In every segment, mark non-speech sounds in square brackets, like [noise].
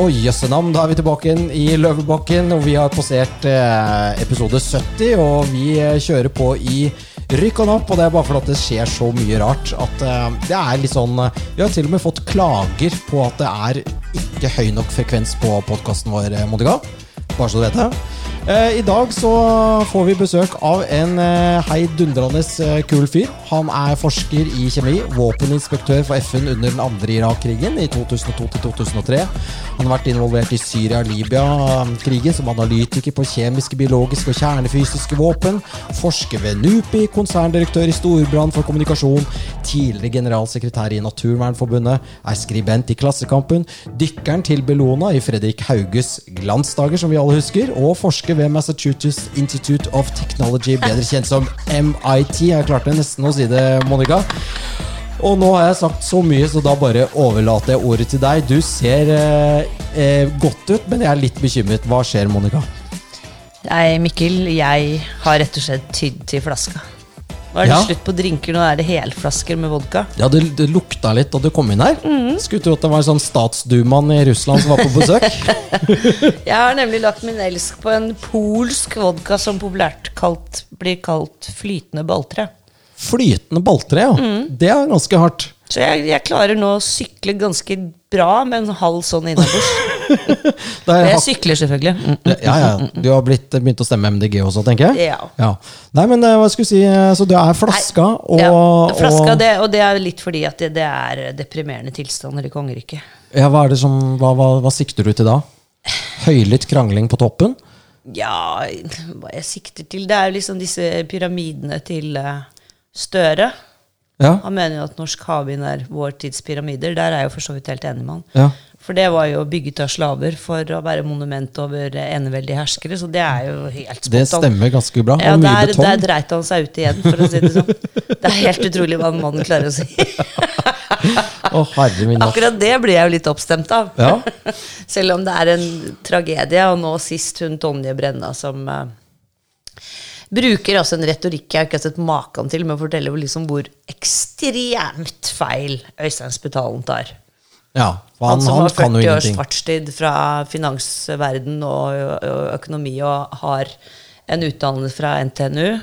Oi, jøsse navn, da er vi tilbake igjen i Løvebakken, og vi har passert eh, episode 70. Og vi eh, kjører på i rykk og napp, og det er bare fordi det skjer så mye rart at eh, det er litt sånn Vi har til og med fått klager på at det er ikke høy nok frekvens på podkasten vår, Monica. Bare så du vet det. Eh, I dag så får vi besøk av en eh, heidundrende eh, kul fyr. Han er forsker i kjemi, våpeninspektør for FN under den andre Irak-krigen i 2002-2003. Han har vært involvert i Syria-Libya-krigen som analytiker på kjemiske, biologiske og kjernefysiske våpen. Forsker ved NUPI, konserndirektør i Storbrann for kommunikasjon. Tidligere generalsekretær i Naturvernforbundet. Er skribent i Klassekampen. Dykkeren til Bellona i Fredrik Hauges glansdager, som vi alle husker. Og forsker ved Massachusetts Institute of Technology, bedre kjent som MIT. Jeg klarte nesten å si det, Monica. Og nå har jeg sagt så mye, så da bare overlater jeg ordet til deg. Du ser eh, eh, godt ut, men jeg er litt bekymret. Hva skjer, Monica? Nei, Mikkel, jeg har rett og slett tydd til flaska. Nå er det Ja. slutt på drinker, nå er det helflasker med vodka. Ja, det, det lukta litt da du kom inn her. Skulle tro at det var en sånn statsdumaen i Russland som var på besøk. [laughs] Jeg har nemlig lagt min elsk på en polsk vodka som populært kalt, blir kalt flytende balltre. Flytende balltre, ja. Det er ganske hardt. Så jeg, jeg klarer nå å sykle ganske bra med en halv sånn innabords. [laughs] Det Jeg sykler selvfølgelig. Mm, mm. ja, ja. Du har blitt, begynt å stemme MDG også, tenker jeg? Ja. Nei, men eh, hva skulle jeg si eh, Så du er flaska, og, ja, flaska, og det, og det er litt fordi at det, det er deprimerende tilstander i kongeriket. ja, hva, er det som, hva, hva, hva sikter du til da? Høylytt krangling på toppen? Ja, hva jeg sikter til Det er jo liksom disse pyramidene til eh, Støre. Ja. Han mener jo at norsk havvind er vår tids pyramider. Der er jeg jo for så vidt helt enig med han. ja. For det var jo bygget av slaver for å være monument over eneveldige herskere, så det er jo helt Det stemmer ganske bra. Ja, der, der dreit han seg ut igjen, for å si det sånn. Det er helt utrolig hva en mann klarer å si. [laughs] oh. Akkurat det blir jeg jo litt oppstemt av. Ja. [laughs] Selv om det er en tragedie, og nå sist hun Tonje Brenna som eh, bruker altså en retorikk jeg har ikke har sett maken til, med å fortelle liksom hvor ekstremt feil Øystein Spetalen tar. ja. for Han, Han, som har 40 års fartstid fra finansverden og, og økonomi og har en utdannelse fra NTNU.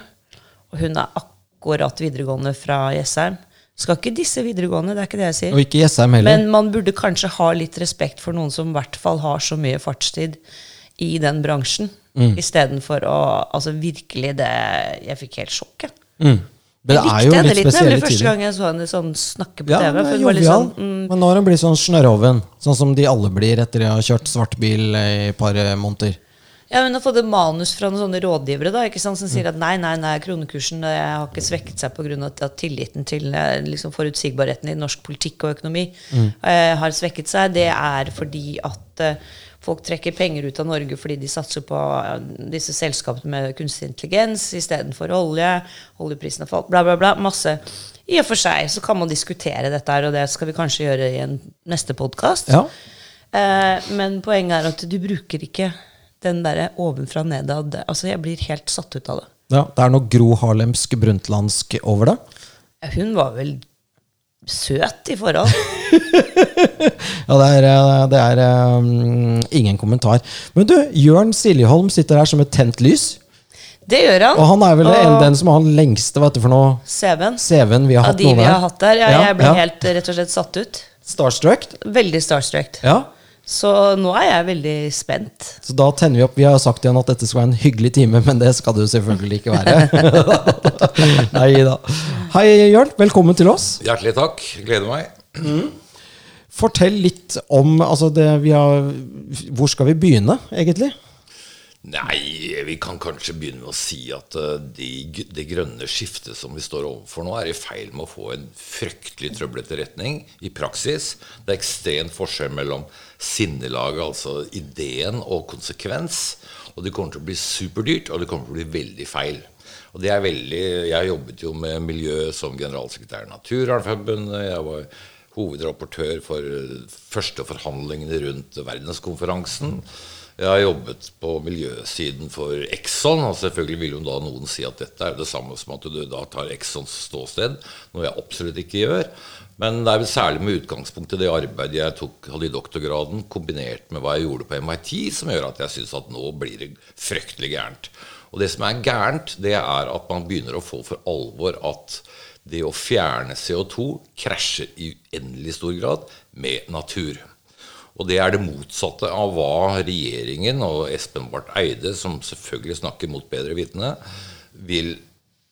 Og hun er akkurat videregående fra Jessheim. Skal ikke disse videregående, det er ikke det jeg sier. Og ikke Jessheim heller. Men man burde kanskje ha litt respekt for noen som i hvert fall har så mye fartstid i den bransjen, Mm. istedenfor å Altså virkelig det Jeg fikk helt sjokk, jeg. mm. Men det er jo litt litt spesielle var første gang jeg så henne sånn snakke på Ja, TV. For var litt sånn, mm, Men nå har hun blitt sånn snørrhoven. Sånn som de alle blir etter å ha kjørt svart bil i et par eh, måneder. Ja, Hun har fått et manus fra noen sånne rådgivere da, ikke sant, som Mm. sier at nei, nei, nei, kronekursen eh, har ikke svekket seg pga. Tilliten til eh, liksom, forutsigbarheten i norsk politikk og økonomi Mm. uh, har svekket seg. Det er fordi at eh, folk trekker penger ut av Norge fordi de satser på eh, disse selskapene med kunstig intelligens istedenfor olje. Oljeprisen har falt, bla, bla, bla. Masse. I og for seg så kan man diskutere dette her, og det skal vi kanskje gjøre i en neste podkast. Ja. Eh, men poenget er at du bruker ikke den derre ovenfra og nedad. Altså, jeg blir helt satt ut av det. ja. Det er noe Gro Harlemsk brundtlandsk over det. Hun var vel søt i forhold. [laughs] Ja, det er, eh, det er um, ingen kommentar. Men du, Jørn Siljeholm sitter her som et tent lys. Det gjør han. Og han er vel Og den som har den lengste vet du, for noe CV-en CV-en vi har av de vi har hatt der. Ja, Ja, jeg ble ja. helt rett og slett satt ut. Starstruck. Veldig starstruck. Ja. Så nå er jeg veldig spent. Så da tenner vi opp. Vi har sagt igjen at dette skal være en hyggelig time, men det skal det jo selvfølgelig ikke være. [laughs] Nei da. Hei, Jørn. Velkommen til oss. Hjertelig takk. Gleder meg. Fortell litt om altså det vi har Hvor skal vi begynne, egentlig? Nei, vi kan kanskje begynne med å si at det de, grønne skiftet som vi står overfor nå, er i feil med å få en fryktelig trøblete retning i praksis. Det er ekstremt forskjell mellom sinnelaget, altså ideen, og konsekvens. Og det kommer til å bli superdyrt, og det kommer til å bli veldig feil. Og det er veldig, Jeg jobbet jo med miljø som generalsekretær i Naturvernforbundet. Jeg var hovedrapportør for eh, første forhandlingene rundt verdenskonferansen. Jeg har jobbet på miljøsiden for Exxon, og selvfølgelig vil jo da noen si at dette er det samme som at du da tar Exxons ståsted, noe jeg absolutt ikke gjør. Men det er vel særlig med utgangspunkt i det arbeidet jeg tok, hadde i doktorgraden, kombinert med hva jeg gjorde på MIT, som gjør at jeg syns at nå blir det fryktelig gærent. Og det som er gærent, det er at man begynner å få for alvor at det å fjerne CO2 krasjer i uendelig stor grad med natur. Og det er det motsatte av hva regjeringen og Espen Barth Eide, som selvfølgelig snakker mot bedre vitende, vil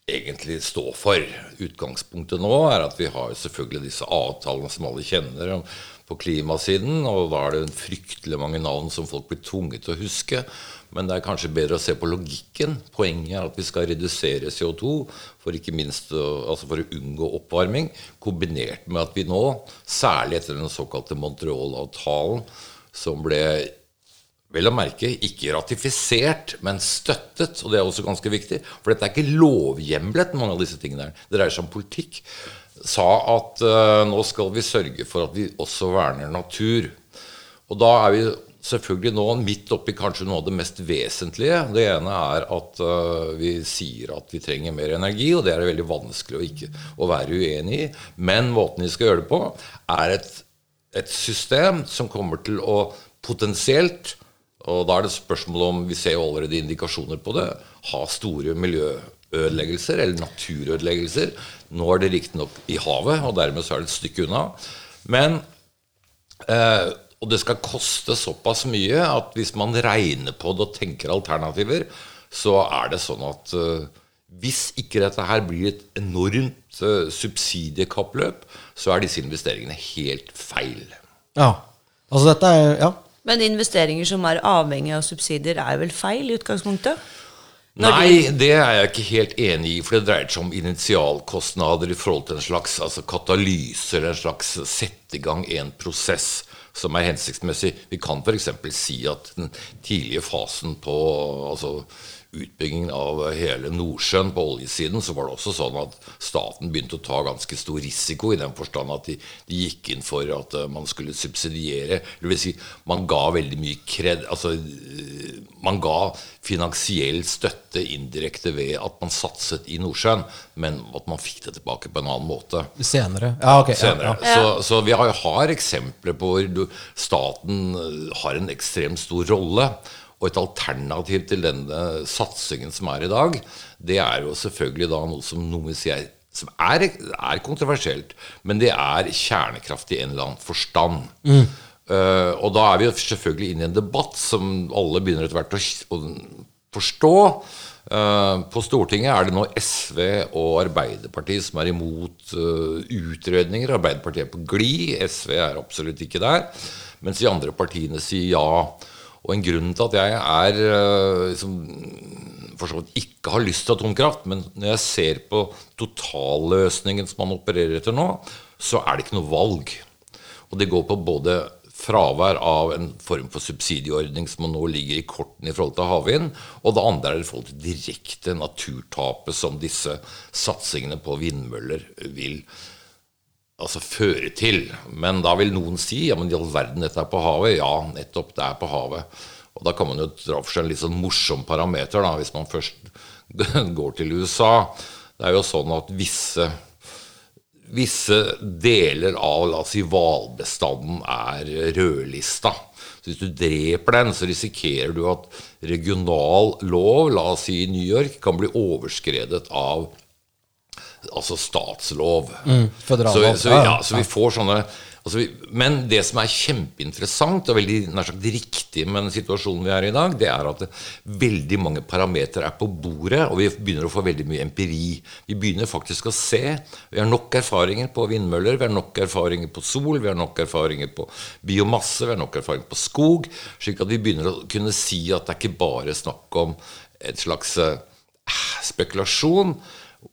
egentlig stå for. Utgangspunktet nå er at vi har selvfølgelig disse avtalene som alle kjenner på klimasiden, og da er det fryktelig mange navn som folk blir tvunget til å huske. Men det er kanskje bedre å se på logikken. Poenget er at vi skal redusere CO2 for ikke minst altså for å unngå oppvarming, kombinert med at vi nå, særlig etter den såkalte Montreal-avtalen, som ble vel å merke ikke ratifisert, men støttet. Og det er også ganske viktig. For dette er ikke lovhjemlet, mange av disse tingene her. Det dreier seg om politikk. Sa at uh, nå skal vi sørge for at vi også verner natur. Og da er vi selvfølgelig nå midt oppi kanskje noe av det mest vesentlige. Det ene er at uh, vi sier at vi trenger mer energi, og det er det veldig vanskelig å, ikke, å være uenig i. Men måten vi skal gjøre det på, er et, et system som kommer til å potensielt og da er det spørsmål om Vi ser jo allerede indikasjoner på det. Ha store miljøødeleggelser eller naturødeleggelser. Nå er det riktignok i havet, og dermed så er det et stykke unna. Men eh, og det skal koste såpass mye at hvis man regner på det og tenker alternativer, så er det sånn at uh, hvis ikke dette her blir et enormt uh, subsidiekappløp, så er disse investeringene helt feil. Ja. Altså dette er Ja. Men investeringer som er avhengig av subsidier, er vel feil i utgangspunktet? Når Nei, det er jeg ikke helt enig i. For det dreier seg om initialkostnader i forhold til en slags altså katalyse eller en slags sette i gang en prosess som er hensiktsmessig. Vi kan f.eks. si at den tidlige fasen på altså utbyggingen av hele Nordsjøen på oljesiden, så var det også sånn at staten begynte å ta ganske stor risiko, i den forstand at de, de gikk inn for at uh, man skulle subsidiere. Det vil si, man ga veldig mye kred... Altså, uh, man ga finansiell støtte indirekte ved at man satset i Nordsjøen, men at man fikk det tilbake på en annen måte. Senere. Ja, ok. Senere. Ja, ja. Så, så, vi har, har eksempler på hvor staten eh, har en ekstremt stor rolle. Og et alternativ til denne satsingen som er i dag, det er jo selvfølgelig da noe som noen sier som er, er, kontroversielt, men det er kjernekraft i en eller annen forstand. Mm. Uh, og da er vi jo selvfølgelig inne i en debatt som alle begynner etter hvert å, å forstå. Uh, på Stortinget er det nå SV og Arbeiderpartiet som er imot uh, utredninger. Arbeiderpartiet er på glid, SV er absolutt ikke der. Mens de andre partiene sier ja. Og en grunn til at jeg er eh, liksom, for så vidt ikke har lyst til atomkraft, men når jeg ser på totalløsningen som man opererer etter nå, så er det ikke noe valg. Og det går på både fravær av en form for subsidieordning som nå ligger i kortene i forhold til havvind, og det andre er i forhold til direkte naturtapet som disse satsingene på vindmøller vil altså føre til. Men da vil noen si ja, men i all verden, dette er på havet. Ja, nettopp, det er på havet. Og da kan man jo dra for seg en litt sånn morsom parameter, da, hvis man først [laughs] går til USA. Det er jo sånn at visse, visse deler av la oss si, hvalbestanden er rødlista. Så hvis du dreper den, så risikerer du at regional lov, la oss si i New York, kan bli overskredet av altså statslov. Mm, så, så, vi, ja, så vi får sånne altså vi, Men det som er kjempeinteressant og veldig nær sagt riktig med den situasjonen vi er i i dag, det er at veldig mange parametere er på bordet, og vi begynner å få veldig mye empiri. Vi begynner faktisk å se. Vi har nok erfaringer på vindmøller, vi har nok erfaringer på sol, vi har nok erfaringer på biomasse, vi har nok erfaringer på skog, slik at vi begynner å kunne si at det er ikke bare snakk om et slags eh, spekulasjon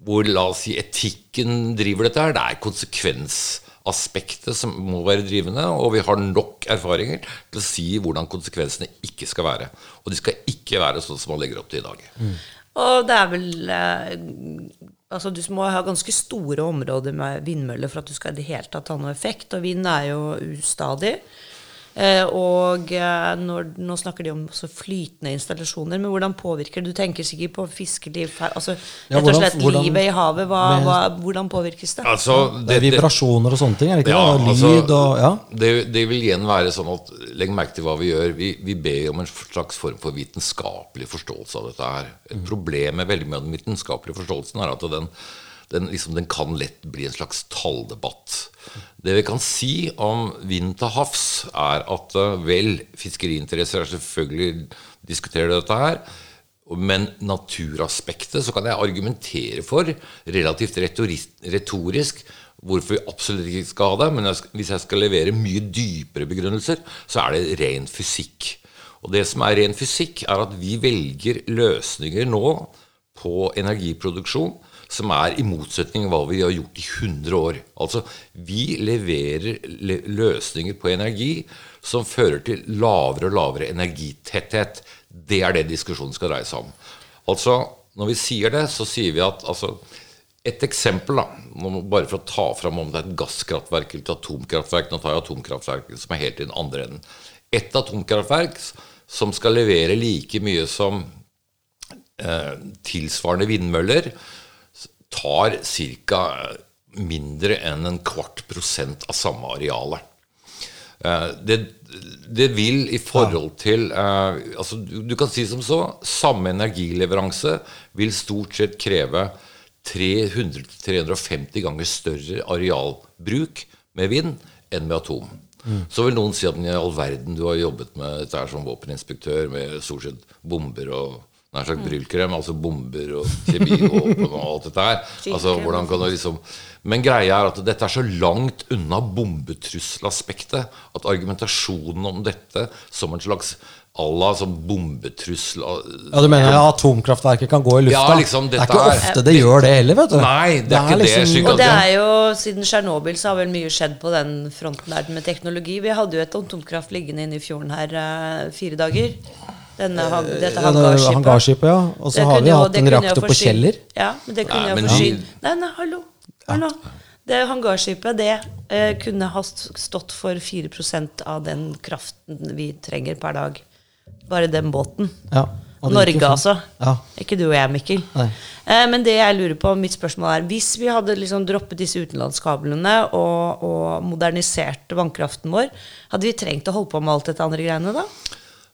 hvor la oss si etikken driver dette her. Det er konsekvensaspektet som må være drivende, og vi har nok erfaringer til å si hvordan konsekvensene ikke skal være. Og de skal ikke være sånn som man legger opp til i dag. Mm. Og det er vel eh, Altså, du må ha ganske store områder med vindmøller for at du skal i det hele tatt ha noe effekt. Og vind er jo ustadig. Eh, og eh, når, nå snakker de om flytende installasjoner. Men hvordan påvirker det? Du tenker sikkert på fiskeliv altså Ja, Rett og slett hvordan- livet i havet. Hva, med- hva, hvordan påvirkes det? Altså, Det er vibrasjoner og sånne ting, er det ikke Ja, det? Altså, Lyd og Ja. det, det vil igjen være sånn at Legg merke til hva vi gjør. Vi, vi ber om en slags form for vitenskapelig forståelse av dette her. Et problem med veldig mye av den vitenskapelige forståelsen er at den, den, liksom, den kan lett bli en slags talldebatt. Det vi kan si om vind til havs, er at eh, vel, fiskeriinteresser er selvfølgelig diskuterer dette her. Men naturaspektet så kan jeg argumentere for, relativt retorisk, hvorfor vi absolutt ikke skal ha det. Men hvis jeg skal levere mye dypere begrunnelser, så er det ren fysikk. Og det som er ren fysikk, er at vi velger løsninger nå på energiproduksjon som er i motsetning til hva vi har gjort i 100 år. Altså, vi leverer le løsninger på energi som fører til lavere og lavere energitetthet. Det er det diskusjonen skal dreie seg om. Altså, når vi sier det, så sier vi at altså, Et eksempel, da, bare for å ta fram om det er et gasskraftverk eller et atomkraftverk. Nå tar jeg atomkraftverket som er helt i den andre enden. Et atomkraftverk som skal levere like mye som eh, tilsvarende vindmøller, tar ca. mindre enn en kvart prosent av samme arealet. Eh, det, det vil i forhold til eh, altså du, kan si som så samme energileveranse vil stort sett kreve 300-350 ganger større arealbruk med vind enn med atom. Så vil noen si at i all verden du har jobbet med dette som våpeninspektør med stort sett bomber og nær sagt bryllkrem, altså bomber og kjemivåpen og alt dette her. [laughs] Altså, hvordan kan du liksom Men greia er at dette er så langt unna bombetrusselaspektet at argumentasjonen om dette som en slags Allah som bombetrussel Ja, Du mener at atomkraftverket kan gå i lufta? Ja, liksom, det er ikke er- ofte det gjør det heller, vet du. Nei, det er ikke det, slik Og det er jo, Siden Tsjernobyl så har vel mye skjedd på den fronten der med teknologi. Vi hadde jo et atomkraft liggende inne i fjorden her eh, fire dager. Denne, dette Ja, det er hangarskipet. hangarskipet, ja. Og så har vi jo- hatt en reaktor på Kjeller. Ja, men det kunne Nei, jo men forsyn... de- Nei, nei, hallo. hallo. Det hangarskipet det eh, kunne ha stått for 4% av den kraften vi trenger per dag. Bare den båten. Ja, og det Norge, ikke altså. Ja. Ikke du og jeg, Mikkel. Eh, men det jeg lurer på, mitt spørsmål er Hvis vi hadde liksom droppet disse utenlandskablene og, og modernisert vannkraften vår, hadde vi trengt å holde på med alt dette andre greiene da?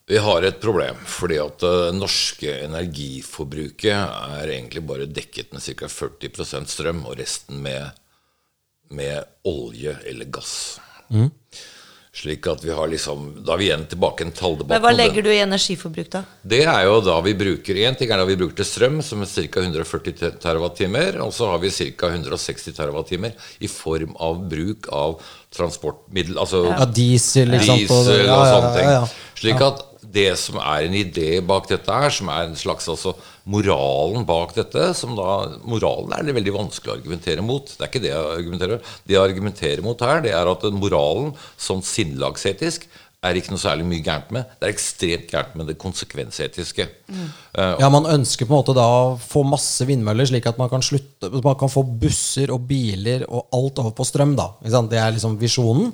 Vi har et problem, fordi at det norske energiforbruket er egentlig bare dekket med ca. 40% strøm, og resten med, med olje eller gass. Slik at vi har liksom Da er vi igjen tilbake i en talldebatt. Men hva legger du i energiforbruk, da? Det er jo da vi bruker Én ting er da vi bruker til strøm, som er ca. 140 TWh. Og så har vi ca. 160 terawattimer i form av bruk av transportmiddel. Altså Ja, diesel, liksom, diesel og sånne ting. ja, ja. Slik at det som er en idé bak dette her, som er en slags altså moralen bak dette som da, Moralen er det veldig vanskelig å argumentere mot. Det er ikke det jeg argumenterer Det jeg argumenterer mot her, det er at moralen sånn sinnelagsetisk er ikke noe særlig mye gærent med. Det er ekstremt gærent med det konsekvensetiske. Eh, Ja, Man ønsker på en måte da å få masse vindmøller, slik at man kan, slutte, man kan få busser og biler og alt over på strøm. da ikke sant? Det er liksom visjonen.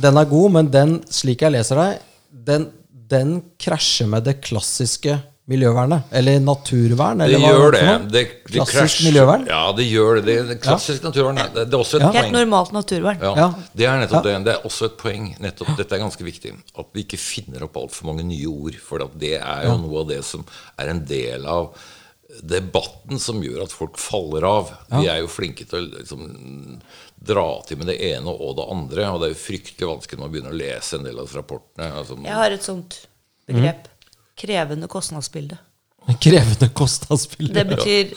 Den er god, men den, slik jeg leser deg, den, den krasjer med det klassiske miljøvernet. Eller naturvern. Eller hva gjør det. det, det Klassisk krasj, miljøvern? Ja, det gjør det. Det, klassisk ja. naturvern det, det er også et Ja. Helt poeng. normalt naturvern. Ja, Ja. Det er nettopp det. Det er også et poeng. Nettopp, dette er ganske viktig. At vi ikke finner opp altfor mange nye ord. For det er jo noe av det som er en del av debatten som gjør at folk faller av. Vi er jo flinke til å liksom, dra til med det ene og det andre. Og det er jo fryktelig vanskelig når man begynner å lese en del av rapportene. Altså, Jeg har et sånt begrep. Krevende kostnadsbilde. [laughs] Krevende kostnadsbilde. Det betyr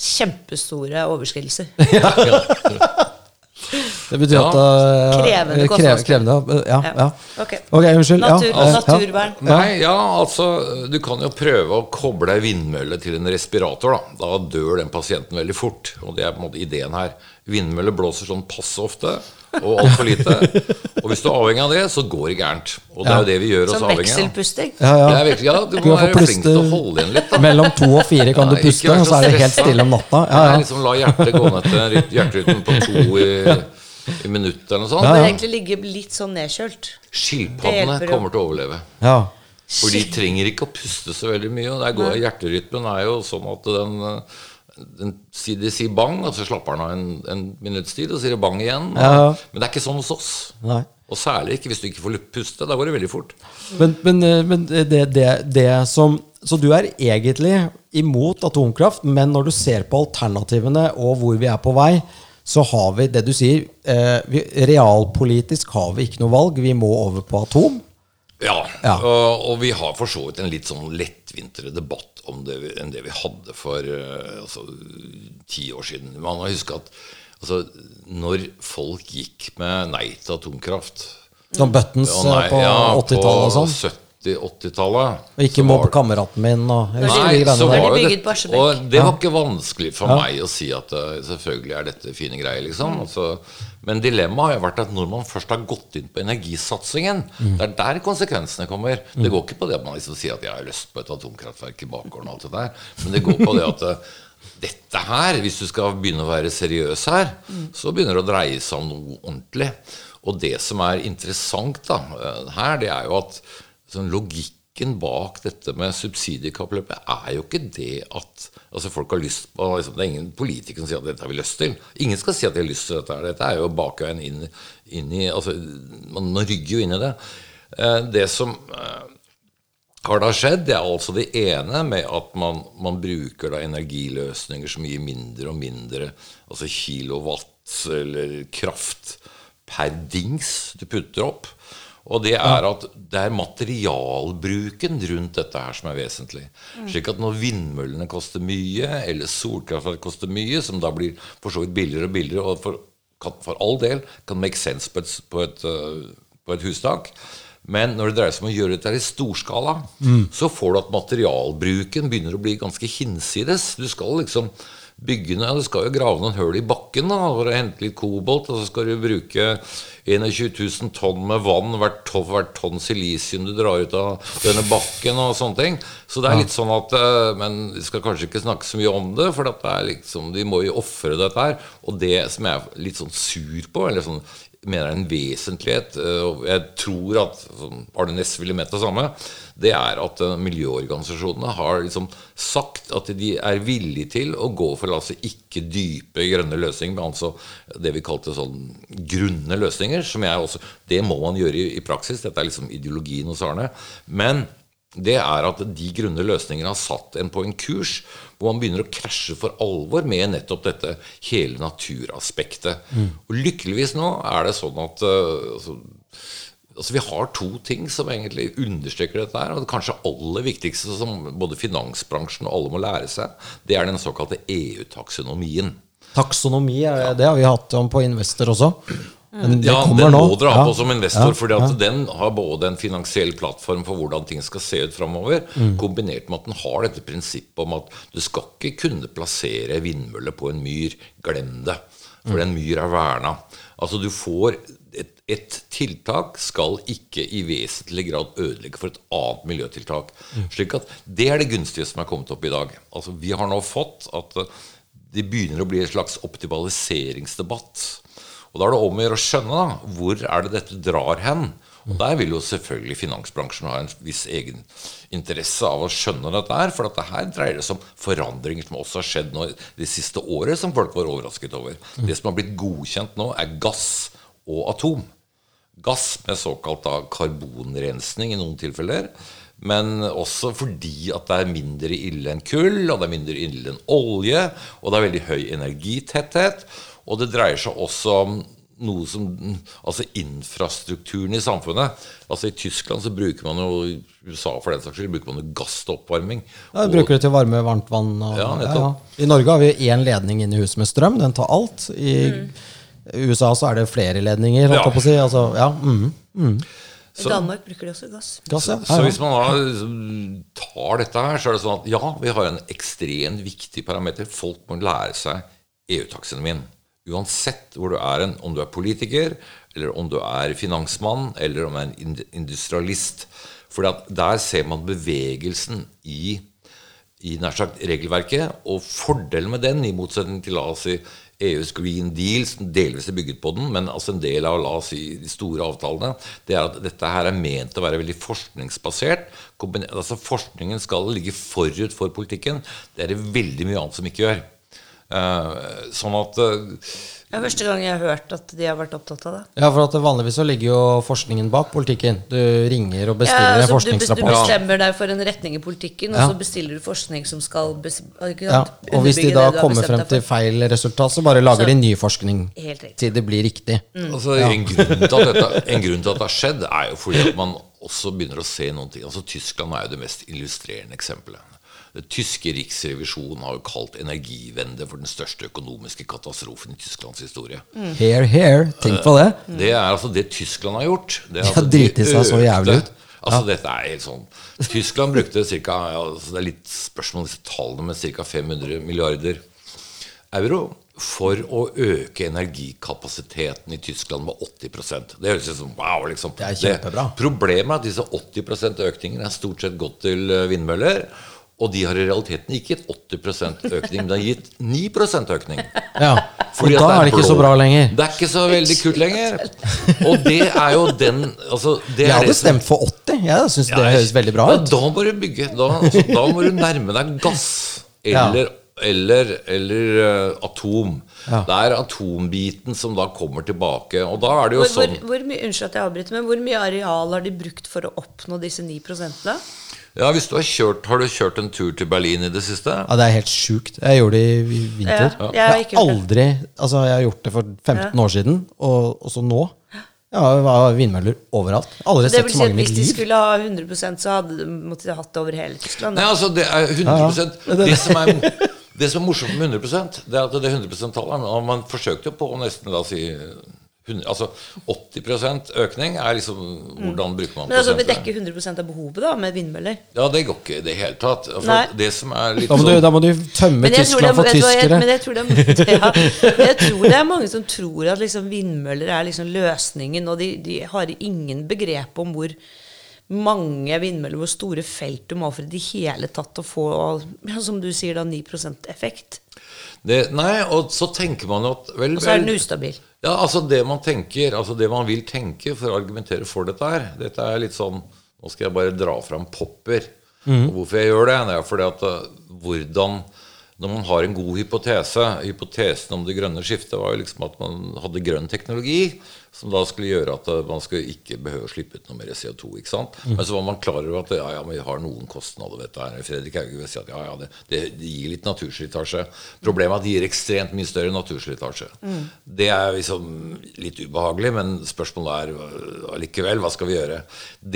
kjempestore overskridelser. [laughs] [laughs] Det betyr Ja. at uh, Krevende krev, kostnadsspill. krevende, ja, Ja. ja. Ok. Ok, unnskyld. Natur, naturvern. Nei, ja, altså Du kan jo prøve å koble ei vindmølle til en respirator. Da Da dør den pasienten veldig fort. Og det er på en måte ideen her. Vindmølle blåser sånn passe ofte og altfor lite. Og hvis du er avhengig av det, så går det gærent. Og det er jo det vi gjør oss avhengig av. Som vekselpusting. Ja, ja. Det er virkelig, ja, du Du må være flink til å holde igjen litt. da Mellom to og fire kan du Ja, ikke puste, og så er det helt stille om natta. Ja, ja. liksom La hjertet gå ned til hjerterytmen på to i, i minuttet eller noe sånt. Ja, Bør ja. egentlig ligge litt sånn nedkjølt. Skilpaddene kommer til å overleve. ja. For de trenger ikke å puste så veldig mye. Og der går Hjerterytmen er jo sånn at den, den sier- De sier bang, og så slapper den av en, en minutts tid, og så sier det bang igjen. Ja. Men det er ikke sånn hos oss. Nei. Og særlig ikke hvis du ikke får puste. Da går det veldig fort. Men, men, eh, men det, det, det som Så du er egentlig imot atomkraft, men når du ser på alternativene og hvor vi er på vei, så har vi det du sier eh, vi, Realpolitisk har vi ikke noe valg. Vi må over på atom. Ja, Ja. Og, og vi har for så vidt en litt sånn lettvintere debatt om det vi- enn det vi hadde for eh, altså, ti år siden. Man må huske at altså, når folk gikk med nei til atomkraft Som Buttons nei, eh, på ja, 80-tallet og sånn. På 70-80-tallet. Og ikke mobb kameraten min og Nei, så var det, og det var ikke vanskelig for meg å si at eh, selvfølgelig er dette fine greier, liksom. Mm. Altså, men dilemmaet har jo vært at når man først har gått inn på energisatsingen, Mm. det er der konsekvensene kommer. Det går ikke på det at man liksom sier at jeg har lyst på et atomkraftverk i bakgården og alt det der, men det går på det at eh, dette her, hvis du skal begynne å være seriøs her, Mm. så begynner det å dreie seg om noe ordentlig. Og det som er interessant da, eh, her, det er jo at sånn logikken bak dette med subsidiekappløpet er jo ikke det at altså folk har lyst på liksom, Det er ingen politikere som sier at dette har vi lyst til. Ingen skal si at de har lyst til dette. Dette er jo bakveien inn, inn i altså, man, rygger jo inn i det. Eh, Det som eh, har da skjedd, det er altså det ene med at man, man bruker da energiløsninger som gir mindre og mindre altså kilowatt eller kraft per dings du putter opp. Og det er at det er materialbruken rundt dette her som er vesentlig. Slik at når vindmøllene koster mye, eller solkraftverk koster mye, som da blir for så vidt billigere og billigere, og for, kan, for all del kan make sense på et, på et, øh, på et hustak, men når det dreier seg om å gjøre dette i storskala, så får du at materialbruken begynner å bli ganske hinsides. Du skal liksom bygge Ja, du skal jo grave noen høl i bakken da, for å hente litt kobolt, og så skal du bruke 21 000 tonn med vann hvert, tonn, hvert tonn silisium du drar ut av denne bakken og sånne ting. Så det er litt sånn at eh, Men vi skal kanskje ikke snakke så mye om det, for at det er liksom, de må jo ofre dette her. Og det som jeg er litt sånn sur på, eller sånn mener er en vesentlighet, eh, og jeg tror at Arne Næss ville ment det samme, det er at eh, miljøorganisasjonene har liksom sagt at de er villige til å gå for altså ikke dype grønne løsninger, men altså det vi kalte sånn grunne løsninger, som jeg også Det må man gjøre i, i praksis. Dette er liksom ideologien hos Arne. Men det er at de grunne løsningene har satt en på en kurs hvor man begynner å krasje for alvor med nettopp dette hele naturaspektet. Og lykkeligvis nå er det sånn at øh, altså, altså Vi har to ting som egentlig understreker dette. her, og Det kanskje aller viktigste som både finansbransjen og alle må lære seg, det er den såkalte EU-taksonomien. Taksonomi, er det har vi hatt om på Investor også. Men det Ja, den nå. må dere ha på som investor, Ja, fordi at ja. den har både en finansiell plattform for hvordan ting skal se ut framover, Mm. kombinert med at den har dette prinsippet om at du skal ikke kunne plassere vindmølle på en myr. Glem det. For Mm. en myr er verna. Altså, du får et, et tiltak skal ikke i vesentlig grad ødelegge for et annet miljøtiltak. Mm. Slik at det er det gunstige som er kommet opp i dag. Altså, vi har nå fått at det begynner å bli en slags optimaliseringsdebatt. Og da er det om å gjøre å skjønne da, hvor er det dette drar hen. Og Der vil jo selvfølgelig finansbransjen ha en viss egen interesse av å skjønne dette her. For dette her dreier det seg om forandringer som også har skjedd nå det siste året, som folk var overrasket over. Det som har blitt godkjent nå, er gass og atom. Gass med såkalt da karbonrensning i noen tilfeller. Men også fordi at det er mindre ille enn kull, og det er mindre ille enn olje, og det er veldig høy energitetthet. Og det dreier seg også om noe som Altså infrastrukturen i samfunnet. Altså I Tyskland så bruker man jo i USA for den saks skyld bruker man jo gass til oppvarming. Ja, Og- bruker det til å varme varmt vann. Og, Ja, ja, I Norge har vi én ledning inn i huset med strøm. Den tar alt. I mm. USA så er det flere ledninger, holdt Ja. jeg på å si. Altså, ja, Så, I Danmark bruker de også gass. Gass, ja. Så hvis man da liksom tar dette her, så er det sånn at ja, vi har en ekstremt viktig parameter. Folk må lære seg EU-taksonomien. Uansett hvor du er hen, om du er politiker, eller om du er finansmann, eller om du er en industrialist. For der ser man bevegelsen i, i sagt regelverket, og fordelen med den, i motsetning til la oss si EUs Green Deal, som delvis er bygget på den, men altså en del av la oss si, de store avtalene, det er at dette her er ment å være veldig forskningsbasert. Altså Forskningen skal ligge forut for politikken. Det er det veldig mye annet som ikke gjør. Eh, sånn at eh, Det er første gang jeg har hørt at de har vært opptatt av det. Ja, for at Vanligvis så ligger jo forskningen bak politikken. Du ringer og bestiller ja, altså, du, forskningsrapport. du bestemmer deg for en retning i politikken, Ja. og så bestiller du forskning som skal Ja, og hvis de da kommer frem til feil resultat, så bare lager Så- de ny forskning til det blir riktig. Altså, en, grunn til at dette, en grunn til at det har skjedd, er jo fordi at man også begynner å se noen ting. Altså, Tyskland er jo det mest illustrerende eksempelet. Tyske riksrevisjonen har jo kalt energivende for den største økonomiske katastrofen i Tysklands historie. Here, here. Tenk på det. Det er altså det Tyskland har gjort. Det er De altså har driti seg så jævlig ut. Altså Dette er helt sånn Tyskland brukte ca. Altså det er litt spørsmål om disse tallene, men ca. 500 milliarder euro for å øke energikapasiteten i Tyskland med 80% Det høres ut som wow. liksom Det er kjempebra. Problemet er at disse 80 økningene er stort sett gått til eh, vindmøller. Og de har i realiteten ikke gitt 80 økning, men de har gitt 9 økning. Ja. Og da er det ikke så bra lenger. Det er ikke så veldig kult lenger. Og det er jo den altså, det Jeg er hadde det som- stemt for 80. Jeg syns det høres veldig bra ut. da må du bygge. Da, altså, da må du nærme deg gass eller, eller, eller uh, atom. Ja. Det er atombiten som da kommer tilbake. Og da er det jo Hvor, hvor, sånn hvor mye, unnskyld at jeg avbryter, men hvor mye areal har de brukt for å oppnå disse 9 da? Ja, hvis du har kjørt Har du kjørt en tur til Berlin i det siste? Ja, Det er helt sjukt. Jeg gjorde det i vinter. Ja, jeg har jeg aldri Altså, jeg har gjort det for 15 år siden, og, og så nå. Ja, det var vindmøller overalt. Aldri Det sett så mange i mitt hvis de skulle ha 100% så hadde, måtte de hatt det over hele Tyskland. Nei, altså det er 100 Ja, det, som er, det som er morsomt med 100% Det er at det 100 %-tallet Man forsøkte jo på å nesten la oss si 100, altså 80% økning er liksom Hvordan bruker man Men altså, vi dekker 100% av behovet da, med vindmøller. Ja, det går ikke i det hele tatt. For det som er litt Da må, du, sånn da må du tømme Men jeg, tror det, Tyskland for tyskere. men jeg, tror det, [laughs] ja, jeg tror det er mange som tror at liksom vindmøller er liksom løsningen, og de, de har ingen begrep om hvor mange vindmøller, hvor store felt du må ha for i det hele tatt å få, ja, som du sier, da 9% effekt. det, Nei, og så tenker man at vel, Og så er den ustabil. Ja, altså det man tenker, altså det man vil tenke for å argumentere for dette her Dette er litt sånn Nå skal jeg bare dra fram popper. Og hvorfor jeg gjør det, det er fordi at uh, hvordan Når man har en god hypotese Hypotesen om det grønne skiftet var jo liksom at man hadde grønn teknologi som da skulle gjøre at uh, man skulle ikke behøve å slippe ut noe mer CO2. ikke sant? Men så var man klar over at ja, ja, men vi har noen kostnader ved dette. her. Fredrik Hauge vil si at ja, ja, det, det, gir litt naturslitasje. Problemet er at det gir ekstremt mye større naturslitasje. Det er liksom litt ubehagelig, men spørsmålet er øh, allikevel, hva skal vi gjøre?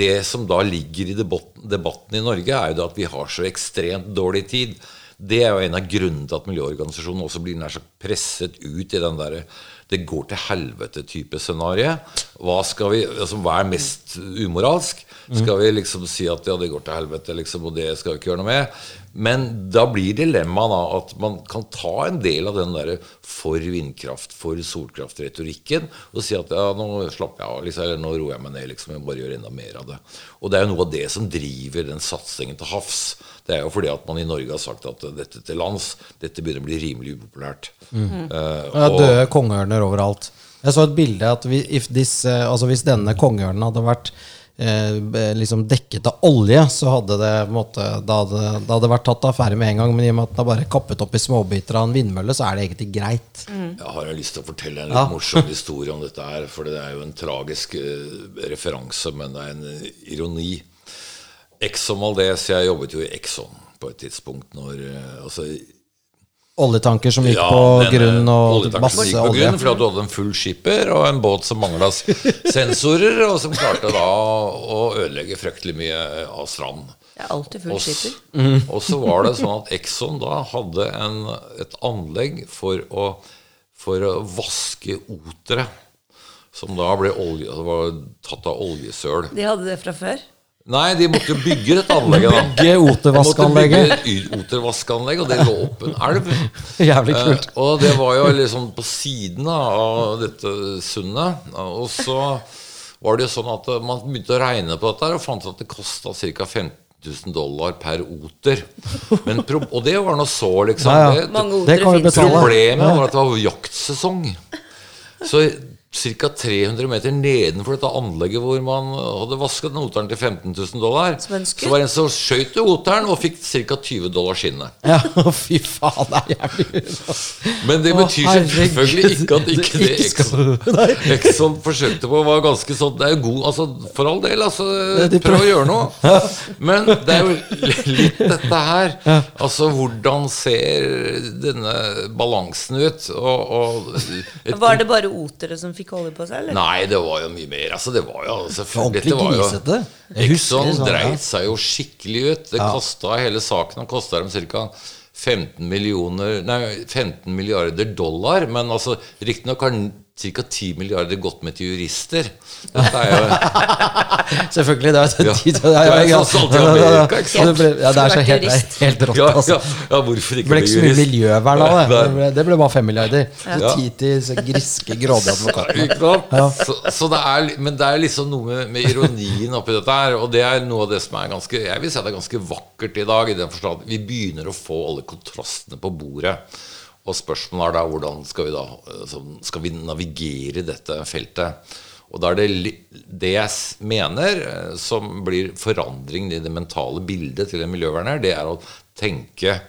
Det som da ligger i debatten, debatten i Norge, er jo det at vi har så ekstremt dårlig tid. Det er jo en av grunnene til at miljøorganisasjonen også blir nær sagt presset ut i den derre det går til helvete-type scenario. Hva, altså, hva er mest umoralsk? Skal vi liksom si at ja, det går til helvete, liksom, og det skal vi ikke gjøre noe med? Men da blir dilemmaet at man kan ta en del av den der for vindkraft, for solkraft-retorikken og si at ja, nå slapper jeg av, liksom, eller nå roer jeg meg ned, liksom, jeg bare gjør enda mer av det. Og det er jo noe av det som driver den satsingen til havs. Det er jo fordi at man i Norge har sagt at dette til lands, dette begynner å bli rimelig upopulært. Eh, Ja, og- døde kongeørner overalt. Jeg så et bilde at vi, if this, eh, altså hvis denne kongeørnen hadde vært eh, liksom dekket av olje, så hadde det på en måte, da hadde, da hadde vært tatt affære med en gang. Men i og med at den er bare kappet opp i småbiter av en vindmølle, så er det egentlig greit. Jeg har jo lyst til å fortelle en litt Ja. morsom historie om dette her, for det er jo en tragisk eh, referanse, men det er en ironi. Exxon Valdez, jeg jobbet jo i Exxon på et tidspunkt når eh, altså, Oljetanker som gikk ja, på denne grunn og masse gikk på olje. grunn fordi at du hadde en full skipper og en båt som mangla [laughs] sensorer, og som klarte da å ødelegge fryktelig mye av stranden. Det er alltid full skipper. og så var det sånn at Exxon da hadde en, et anlegg for å for å vaske otere. Som da ble olje, altså var tatt av oljesøl. De hadde det fra før? Nei, de måtte jo bygge dette anlegget. da Bygge De måtte bygge et otervaskeanlegg, og det lå opp en elv. [laughs] Jævlig kult. Eh, og det var jo liksom på siden av dette sundet. Og så var det jo sånn at eh, man begynte å regne på dette her, og fant at det kosta ca. 15 000 dollar per oter. Men pro og det var nå så, liksom. Ja, ja. Det, det, Det kan vi betale. Problemet var at det var jaktsesong. Så ca. 300 meter nedenfor dette anlegget hvor man hadde vasket den oteren til 15 000 dollar, en så var det en som skjøt oteren og fikk ca. 20 dollar skinnet. Ja, [laughs] fy faen, det er jævlig Men det betyr selvfølgelig ikke at ikke det Exxon. Exxon forsøkte på, var ganske sånn Det er jo god altså, For all del, altså. Prøv å gjøre noe. Men det er jo litt dette her. Altså, hvordan ser denne balansen ut? Og, og et, Var det bare otere som fikk olje på seg, eller? Nei, det var jo mye mer. Altså, det var jo selvfølgelig Ordentlig var jo- grisete. Exxon sånn, dreit seg jo skikkelig ut. Det kostet, Hele saken kosta dem ca. 15 millioner Nei, 15 milliarder dollar. Men altså, riktignok har ca. 10 milliarder gått med til jurister. Er [laughs] Selvfølgelig. Det er, Ja. [laughs] tid- ikke? Det ble- Ja, det er så helt, helt rått, ja, hvorfor ja, ja, hvorfor Det ble ikke så mye jurist? miljøvern av det. Det ble, bare fem milliarder. Så Ja. Tid til griske, grådige advokater. Ikke? Så, så det er, men det er liksom noe med, med ironien oppi dette her. Og det er noe av det som er ganske Jeg vil si at det er ganske vakkert i dag. I den forstand vi begynner å få alle kontrastene på bordet. Og spørsmålet er da hvordan skal vi da altså, Skal vi navigere dette feltet? Og da er det det jeg mener eh, som blir forandringen i det mentale bildet til en miljøverner, det er å tenke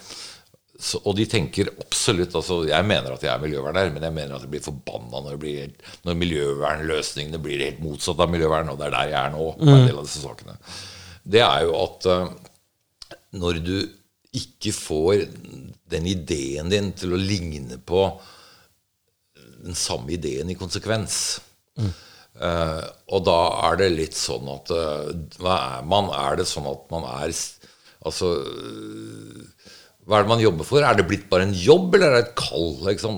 så, og de tenker absolutt altså Jeg mener at jeg er miljøverner, men jeg mener at jeg blir forbanna når, det blir når miljøvernløsningene blir helt motsatt av miljøvern, og det er der jeg er nå. Mm. Det er jo at uh, når du ikke får den ideen din til å ligne på den samme ideen i konsekvens. Eh, og da er det litt sånn at uh, Hva er man? Er det sånn at man er Altså uh, hva er det man jobber for? Er det blitt bare en jobb, eller er det et kall? Liksom?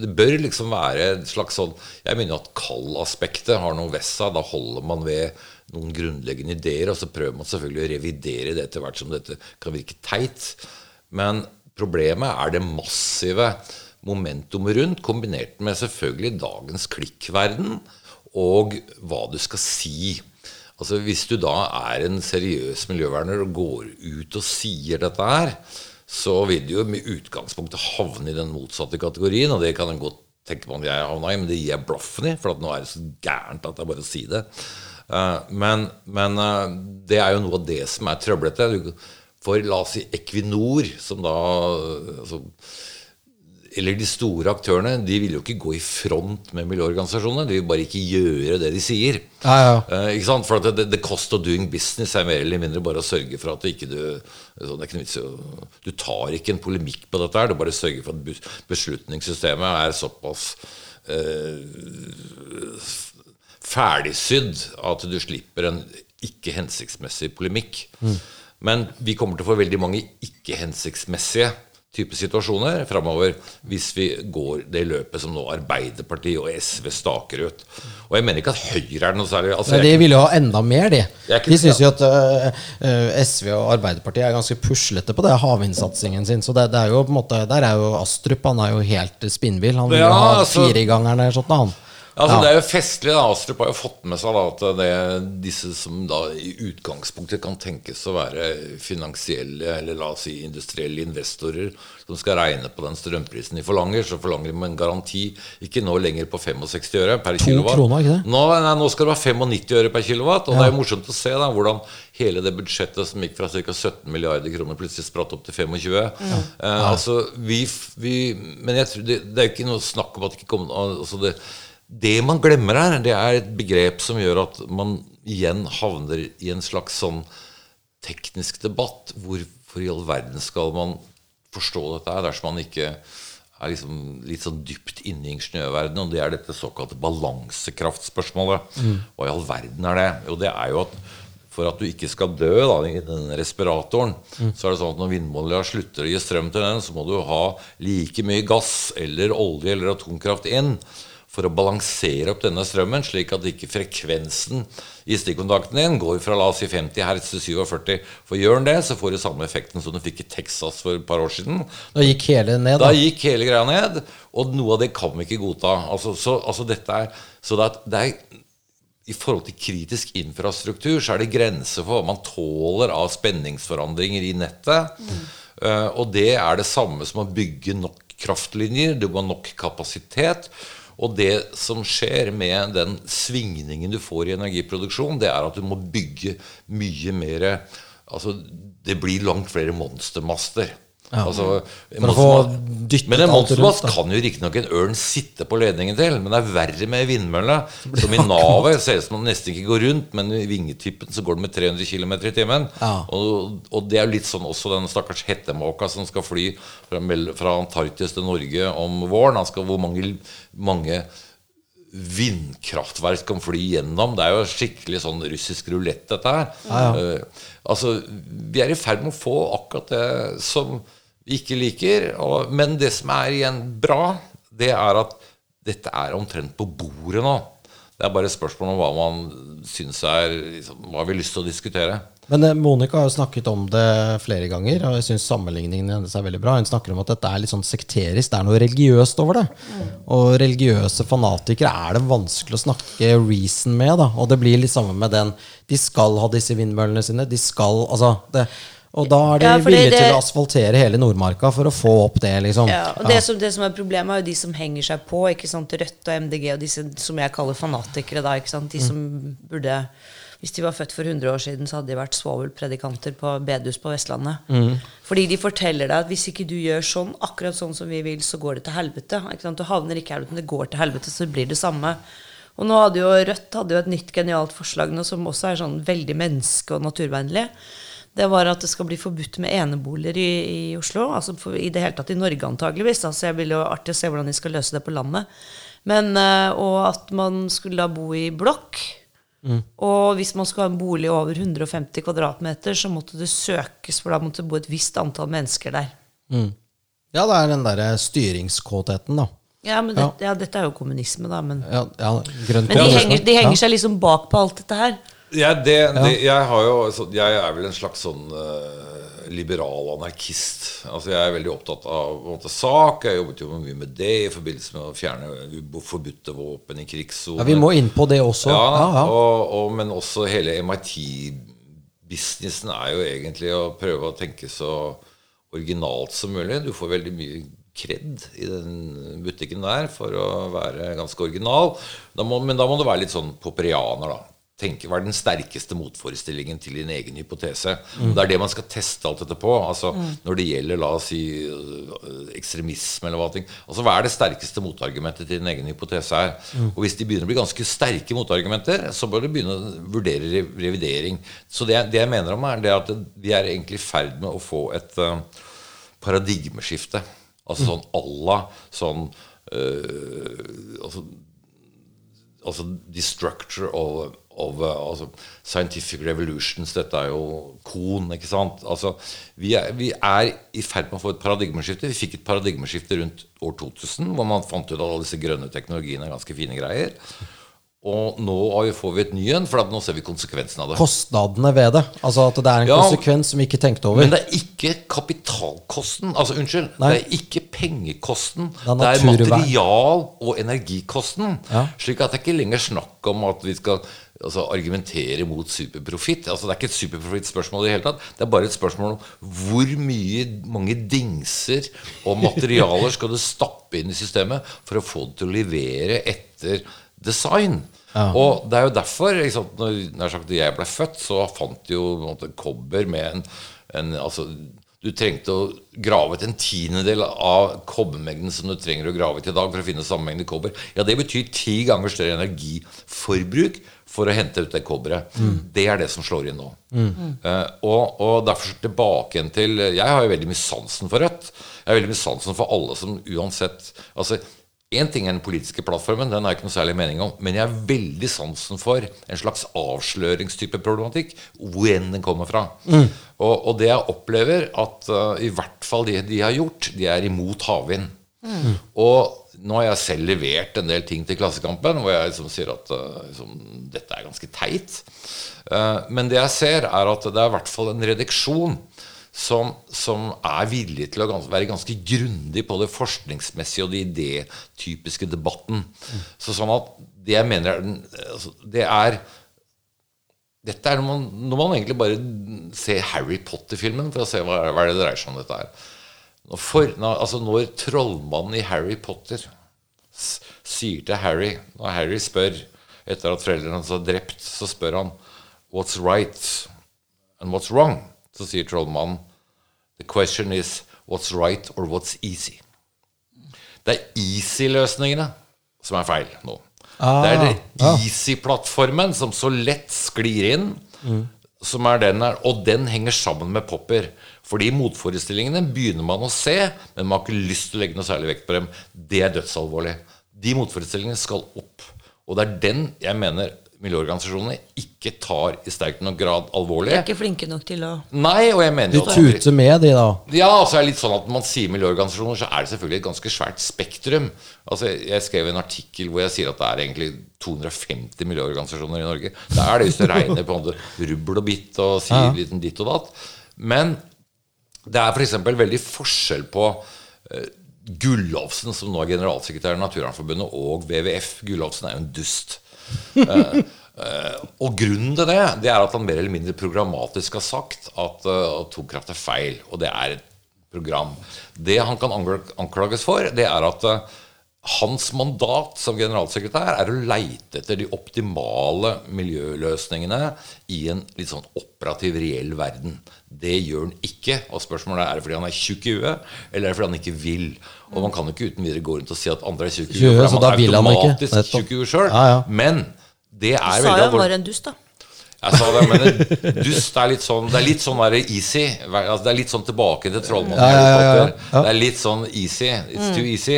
Det bør liksom være et slags sånn Jeg mener at kallaspektet har noe ved seg. Da holder man ved noen grunnleggende ideer, og så prøver man selvfølgelig å revidere det etter hvert som dette kan virke teit. Men problemet er det massive momentumet rundt, kombinert med selvfølgelig dagens klikkverden og hva du skal si. Altså Hvis du da er en seriøs miljøverner og går ut og sier dette her, så vil du jo med utgangspunktet havne i den motsatte kategorien, og det kan en godt tenke på om jeg havna i, men det gir jeg blaffen i, for nå er det så gærent at det er bare å si det. Eh, men men eh, det er jo noe av det som er trøblete. For la oss si Equinor, som da altså, eller de store aktørene de vil jo ikke gå i front med miljøorganisasjonene. De vil bare ikke gjøre det de sier. Ja, ja. Eh, ikke sant? For at det, the cost of doing business er mer eller mindre bare å sørge for at ikke du ikke noe vits i å- Du tar ikke en polemikk på dette. her, Du bare sørger for at beslutningssystemet er såpass eh, ferdigsydd at du slipper en ikke hensiktsmessig polemikk. Men vi kommer til å få veldig mange ikke hensiktsmessige type situasjoner framover hvis vi går det løpet som nå Arbeiderpartiet og SV staker ut. Og jeg mener ikke at Høyre er noe særlig altså, Nei, de vil jo ha enda mer, de. De syns jo at øh, øh, SV og Arbeiderpartiet er ganske puslete på det havvindsatsingen sin. Så det, det er jo på en måte Der er jo Astrup han er jo helt spinnvill. Han vil jo Ja, ha altså- firegangeren eller sånt. Han. Altså, Ja. Det er jo festlig. da, Astrup har jo fått med seg da, at det, disse som da i utgangspunktet kan tenkes å være finansielle eller la oss si industrielle investorer som skal regne på den strømprisen de forlanger, så forlanger de en garanti ikke nå lenger på 65 øre per To kilowatt. kroner, ikke det? Nå, nei, nå skal det være 95 øre per kilowatt. Og det er jo morsomt å se da, hvordan hele det budsjettet som gikk fra ca. 17 milliarder kroner, plutselig spratt opp til 25. Eh, altså, vi, vi, men jeg tror det, det er jo ikke noe snakk om at det ikke kommer altså det, det man glemmer her, det er et begrep som gjør at man igjen havner i en slags sånn teknisk debatt. Hvorfor i all verden skal man forstå dette her dersom man ikke er liksom litt sånn dypt inne i ingeniørverdenen? Og det er dette såkalte balansekraftspørsmålet. Hva i all verden er det? Jo, det er jo at for at du ikke skal dø da, i den respiratoren, så er det sånn at når vindmålene slutter å gi strøm til den, så må du ha like mye gass eller olje eller atomkraft inn for å balansere opp denne strømmen, slik at ikke frekvensen i stikkontakten din går fra la oss si 50 Hz til 47. For gjør den det, så får du samme effekten som du fikk i Texas for et par år siden. Da gikk hele ned, Da da. gikk hele greia ned, og noe av det kan vi ikke godta. Altså, så, altså dette er, så det er, det er I forhold til kritisk infrastruktur så er det grenser for hva man tåler av spenningsforandringer i nettet. Eh, og det er det samme som å bygge nok kraftlinjer. Du må ha nok kapasitet. Og det som skjer med den svingningen du får i energiproduksjon, det er at du må bygge mye mer Altså, det blir langt flere monstermaster. Altså, en For å få monstermast- dyttet men en monstermast kan jo riktignok en ørn sitte på ledningen til, men det er verre med vindmølle. Som i navet ser ut som den nesten ikke går rundt, men i vingetypen så går den med 300 km i timen. Ja. Og, og det er jo litt sånn også den stakkars hettemåka som skal fly fra, fra Antarktis til Norge om våren. Skal, hvor mange, mange vindkraftverk kan fly gjennom. Det er jo skikkelig sånn russisk rulett, dette her. Eh, altså, vi er i ferd med å få akkurat det som ikke liker. Og, men det som er igjen bra, det er at dette er omtrent på bordet nå. Det er bare spørsmål om hva man syns er liksom, Hva vi har lyst til å diskutere. Men eh, Monica har jo snakket om det flere ganger, og jeg syns sammenligningen hennes er veldig bra. Hun snakker om at dette er litt sånn sekterisk, det er noe religiøst over det. Og religiøse fanatikere er det vanskelig å snakke reason med. da Og det blir litt samme med den De skal ha disse vindmøllene sine. De skal Altså det, Og da er de Ja, villige det- til å asfaltere hele Nordmarka for å få opp det, liksom. Ja, og det som, det som er Problemet er jo de som henger seg på. ikke sant, Rødt og MDG og disse som jeg kaller fanatikere. da, ikke sant, De som burde Hvis de var født for 100 år siden, så hadde de vært svovelpredikanter på bedehus på Vestlandet. Fordi de forteller deg at hvis ikke du gjør sånn, akkurat sånn som vi vil, så går det til helvete. ikke sant, Du havner ikke i helvete, men det går til helvete, så blir det samme. Og nå hadde jo Rødt hadde jo et nytt genialt forslag nå, som også er sånn veldig menneske- og naturvennlig. Det var at det skal bli forbudt med eneboliger i, i Oslo. Altså for, I det hele tatt i Norge, antageligvis. Altså jeg vil jo artig å se hvordan de skal løse det på landet. Men, eh, og at man skulle da bo i blokk. Og hvis man skulle ha en bolig over 150 kvadratmeter, så måtte det søkes, for da måtte det bo et visst antall mennesker der. Ja, det er den derre styringskåtheten, da. Ja, men det, ja. dette er jo kommunisme, da. Men, Ja, ja, men de henger, de henger seg liksom bak på alt dette her. Ja, det, det, jeg, har jo, så jeg er vel en slags sånn uh, liberal anarkist. Altså Jeg er veldig opptatt av måte, sak. Jeg jobbet jo mye med det i forbindelse med å fjerne forbudte våpen i krigssoner. Ja, vi må inn på det også. Ja, Ja, ja. Og, og, men også hele MIT-businessen er jo egentlig å prøve å tenke så originalt som mulig. Du får veldig mye kred i den butikken der for å være ganske original. Da må, men da må du være litt sånn poprianer, da. Tenke, Hva er den sterkeste motforestillingen til din egen hypotese? Mm. Det er det man skal teste alt dette på. Altså, Når det gjelder la oss si øh, ekstremisme eller hva ting. Altså, Hva er det sterkeste motargumentet til din egen hypotese her? Og Hvis de begynner å bli ganske sterke motargumenter, så bør du begynne å vurdere revidering. Så det, det jeg mener om er det at vi er egentlig i ferd med å få et uh, paradigmeskifte. Altså sånn à la sånn uh, altså, altså the structure of, of uh, altså scientific revolutions. Dette er jo kon, ikke sant? Altså, vi, er, vi er i ferd med å få et paradigmeskifte. Vi fikk et paradigmeskifte rundt år 2000, hvor man fant ut at alle disse grønne teknologiene er ganske fine greier. Og nå får vi et ny en, for nå ser vi konsekvensen av det. Kostnadene ved det. Altså at det er en Ja, konsekvens som vi ikke tenkte over. Men det er ikke kapitalkosten. Altså, unnskyld. Nei. Det er ikke pengekosten. Det er Det er, material- og energikosten. Ja. Slik at det er ikke lenger snakk om at vi skal altså, argumentere mot superprofitt. Altså, det er ikke et superprofittspørsmål i det hele tatt. Det er bare et spørsmål om hvor mye, mange dingser og materialer skal du stappe inn i systemet for å få det til å levere etter design. Og det er jo derfor liksom, når jeg ble født, så fant de jo en måte, kobber med en, en altså, Du trengte å grave ut en tiendedel av kobbermengden som du trenger å grave ut i dag for å finne samme mengde kobber. Ja, Det betyr ti ganger større energiforbruk for å hente ut det kobberet. Det er det som slår inn nå. Eh, og, og derfor tilbake igjen til Jeg har jo veldig mye sansen for Rødt. Jeg har veldig mye sansen for alle som uansett altså Én ting er den politiske plattformen, den har jeg ikke noe særlig mening om. Men jeg har veldig sansen for en slags avsløringstype problematikk, hvor enn den kommer fra. Mm. Og, og, det jeg opplever, at uh, i hvert fall de de har gjort, de er imot havvind. Mm. Og nå har jeg selv levert en del ting til Klassekampen hvor jeg liksom sier at uh, liksom, dette er ganske teit. Uh, men det jeg ser, er at det er i hvert fall en redaksjon som, som, er villig til å gans være ganske grundig på det forskningsmessige og det idétypiske debatten. Mm. Så sånn at det jeg mener er, altså, Det er dette er når man, når man, egentlig bare ser Harry Potter-filmen for å se hva, hva det dreier seg om. dette her. Når, for, når, altså når trollmannen i Harry Potter sier til Harry Når Harry spør etter at foreldrene hans er drept, så spør han What's right and what's wrong? Så sier trollmannen The question is what's right or what's easy. Det er easy-løsningene som er feil nå. Ah, det er det ah. easy-plattformen som så lett sklir inn, mm. som er den her, og den henger sammen med popper. Fordi motforestillingene begynner man å se, men man har ikke lyst til å legge noe særlig vekt på dem. Det er dødsalvorlig. De motforestillingene skal opp. Og det er den jeg mener miljøorganisasjonene ikke tar i sterk nok grad alvorlig. De er ikke flinke nok til å Nei, og jeg mener jo De tuter med, de, da. Ja, altså er det litt sånn at når man sier miljøorganisasjoner, så er det selvfølgelig et ganske svært spektrum. Altså, Jeg skrev en artikkel hvor jeg sier at det er egentlig 250 miljøorganisasjoner i Norge. Det er det hvis du regner på rubbel og bitt og sier ja. litt ditt og datt. Men det er f.eks. For veldig forskjell på uh, Gullofsen, som nå er generalsekretær i Naturvernforbundet, og WWF. Gullovsen er jo en dust. Uh, og grunnen til det det er at han mer eller mindre programmatisk har sagt at uh, atomkraft er feil. Og det er et program. Det han kan anklages for, det er at hans mandat som generalsekretær er å leite etter de optimale miljøløsningene i en litt sånn operativ, reell verden. Det gjør han ikke. Og spørsmålet er er det fordi han er tjukk i huet, eller er det fordi han ikke vil. Og man kan jo ikke uten videre gå rundt og si at andre er tjukke i huet, for man er automatisk tjukk i sjøl. Ja, ja. Men det er veldig alvorlig. Du sa jo han var en dust, da. Jeg sa det, men dust er litt sånn Det er litt sånn easy. Altså, det er litt sånn tilbake til Trollmannen. Ja, ja, ja, det er litt sånn easy. It's too easy.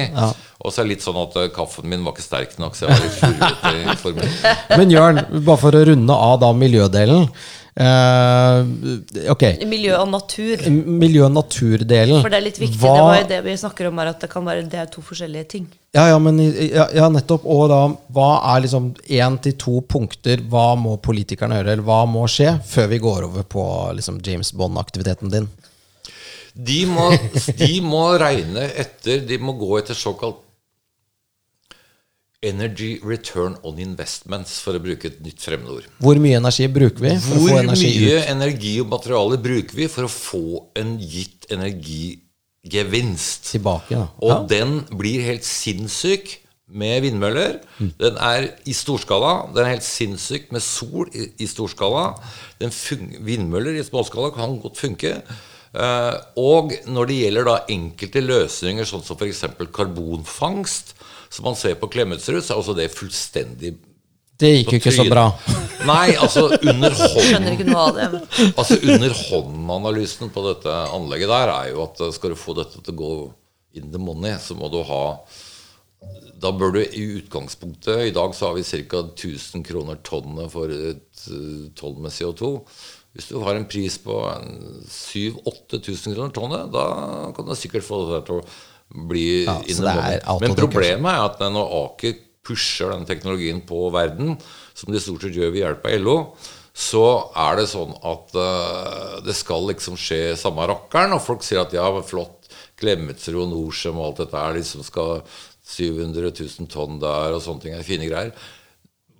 Og så er det litt sånn at uh, kaffen min var ikke sterk nok, så jeg var litt furvete i formen. Men Jørn, bare for å runde av da miljødelen. Uh, ok. Miljø og natur. Miljø- og naturdelen. For det er litt viktig. Hva, det var jo det vi snakker om, er at det kan være det er to forskjellige ting. Ja, ja, men, ja, ja nettopp. Og da, hva er liksom én til to punkter? Hva må politikerne gjøre, eller hva må skje, før vi går over på liksom, James Bond-aktiviteten din? De må, de må regne etter De må gå etter såkalt Energy return on investments, for å bruke et nytt fremmedord. Hvor mye energi bruker vi for Hvor å få energi ut? Hvor mye energi og materiale bruker vi for å få en gitt energigevinst? Tilbake, ja. Og den blir helt sinnssyk med vindmøller. Mm. Den er i storskala. Den er helt sinnssyk med sol i, i storskala. vindmøller i småskala kan godt funke. Uh, og når det gjelder da enkelte løsninger, sånn som f.eks. karbonfangst, som man ser på Klemetsrud, så er også det fullstendig det gikk jo ikke så bra. Nei, altså under det. Altså under hånd-analysen på dette anlegget der er jo at skal du få dette til å gå in the money, så må du ha Da bør du i utgangspunktet I dag så har vi ca. 1000 kroner tonnet for et eh, tonn med CO2. Hvis du har en pris på 7000-8000 kroner tonnet, da kan du sikkert få det til å bli ja, Men problemet er at når Aker pusher den teknologien på verden, som de stort sett gjør ved hjelp av LO, så er det sånn at uh, det skal liksom skje samme rakkeren. Og folk sier at ja, flott, Klemetsrud og Norcem og alt dette er liksom skal 700 000 tonn der og sånne ting er fine greier.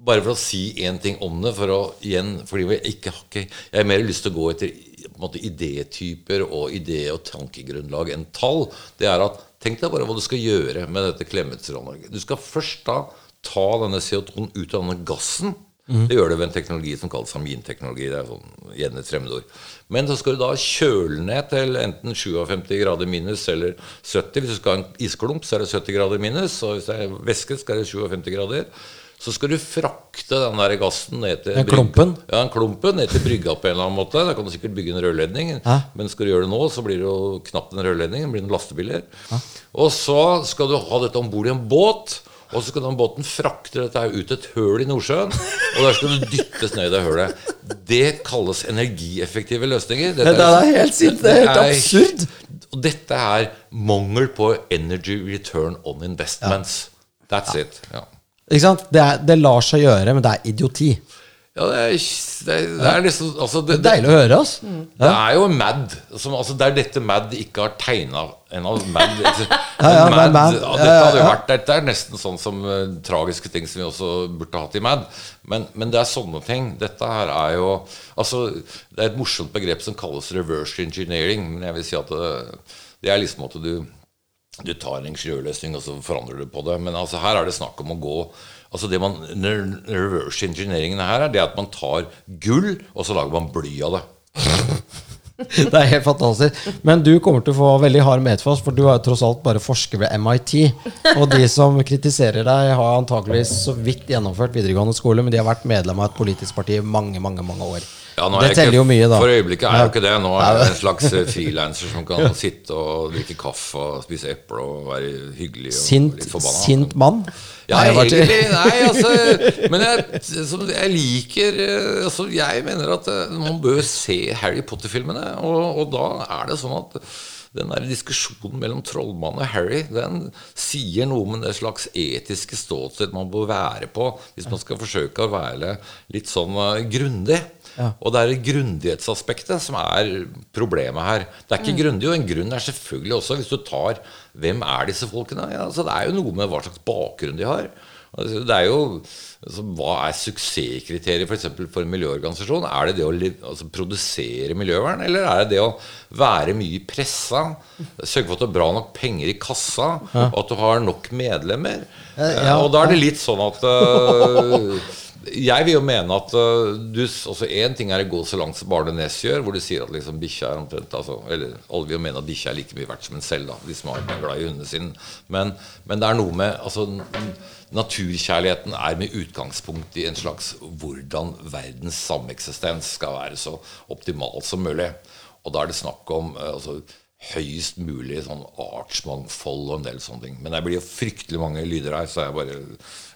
Bare for å si én ting om det, for å igjen fordi jeg ikke har ikke, Jeg har mer lyst til å gå etter på en måte, idétyper og idé- og tankegrunnlag enn tall. Det er at Tenk deg bare hva du skal gjøre med dette Klemetsrud-anlegget. Du skal først da ta denne CO2-en ut av denne gassen. Mm. Det gjør det ved en teknologi som kalles aminteknologi. Det er sånn gjerne et fremmedord. Men så skal du da kjøle ned til enten 57 grader minus eller 70. Hvis du skal ha en isklump, så er det 70 grader minus. Og hvis det er væske, skal det 57 grader. Så skal du frakte den der gassen ned til Den klumpen? Ja, en klumpen ned til brygga på en eller annen måte. Da kan du sikkert bygge en rørledning. Hæ? Men skal du gjøre det nå, så blir det jo knapt en rørledning. Det blir noen lastebiler. Og så skal du ha dette om bord i en båt. Og så skal den båten frakte dette ut et høl i Nordsjøen. Og der skal du dyttes ned i det hølet. Det kalles energieffektive løsninger. Dette Det er helt sint, det er helt absurd. Og dette er mangel på energy return on investments. That's it. Ja. Ikke sant? Det, er, det lar seg gjøre, men det er idioti. Ja, det er, det det er liksom altså, det, Det deilig å høre, altså. Det er jo Mad. Som, altså, det er dette Mad ikke har tegna. [laughs] Mad, ja, Mad, Mad. ja, Ja, dette, hadde jo vært, dette er nesten sånn som uh, tragiske ting som vi også burde hatt i Mad. Men, men det er sånne ting. Dette her er jo altså, Det er et morsomt begrep som kalles reverse engineering. Men jeg vil si at det, det er liksom at du du tar en ingeniørløsning og så forandrer du på det. Men altså her er det snakk om å gå altså det man, Reverse engineeringen her er det at man tar gull, og så lager man bly av det. [laughs] Det er helt fantastisk. Men du kommer til å få veldig hard medfas, for du har jo tross alt bare forsker ved MIT. Og de som kritiserer deg, har antakeligvis så vidt gjennomført videregående skole, men de har vært medlem av et politisk parti i mange, mange, mange år. Ja, det jeg teller ikke, jo mye, da. For øyeblikket er jo ikke det. Nå er jeg en slags eh, frilanser som kan [laughs] sitte og drikke kaffe og spise eple og være hyggelig og Sint, litt forbanna. sint mann? Ja, egentlig. Nei, altså [laughs] Men jeg, som jeg liker eh, altså, Jeg mener at eh, man bør se Harry Potter-filmene, og, og da er det sånn at den der diskusjonen mellom trollmannen og Harry Den sier noe om det slags etiske ståsted man bør være på hvis man skal forsøke å være litt sånn eh, Og det er grundighetsaspektet som er problemet her. Det er ikke grundig, og en grunn er selvfølgelig også hvis du tar Hvem er disse folkene? Ja, altså, det er jo noe med hva slags bakgrunn de har. Altså, Det er jo, altså, Hva er suksesskriteriet f.eks. For, for en miljøorganisasjon? Er det det å altså, produsere miljøvern, eller er det det å være mye i pressa? Sørge for at du har bra nok penger i kassa, og at du har nok medlemmer? ja. Og da er det litt sånn at øh, [laughs] jeg vil jo mene at uh, du, altså Én ting er å gå så langt som Barne Næss gjør, hvor du sier at liksom bikkja er omtrent altså, Eller alle vil jo mene at bikkja er like mye verdt som en selv, da, de som er glad i hundene sine. Men, men det er noe med altså, Naturkjærligheten er med utgangspunkt i en slags hvordan verdens sameksistens skal være så optimal som mulig. Og da er det snakk om uh, altså, høyest mulig sånn artsmangfold og en del sånne ting. Men det blir jo fryktelig mange lyder her, så jeg bare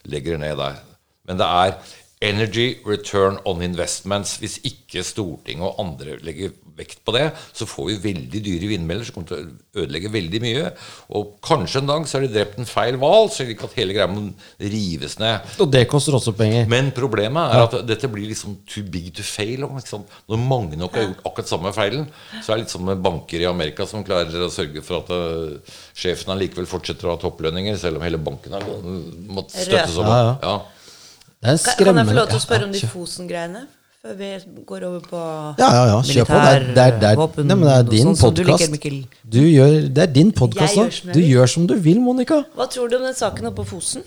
legger det ned der. Men det er energy return on investments. Hvis ikke Stortinget og andre legger vekt på det, så får vi veldig dyre vindmøller som kommer til å ødelegge veldig mye. Og kanskje en dag så har de drept en feil hval, slik at hele greia må rives ned. Og det koster også penger. Men problemet er at dette blir liksom too big to fail. Når mange nok har gjort akkurat samme feilen, så er det litt som med banker i Amerika som klarer å sørge for at uh, sjefen allikevel fortsetter å ha topplønninger, selv om hele banken har måttet støttes opp. Ja, ja. Ja. Det er Kan, kan jeg få lov til å spørre om de. Fosen-greiene? Før vi går over på Ja, ja, ja, kjør på. Det er, det er, det er, militærvåpen nei, men det er din sånn podkast. Det er din podkast, da. Du vil. gjør som du vil, Monica. Hva tror du om den saken oppe på Fosen?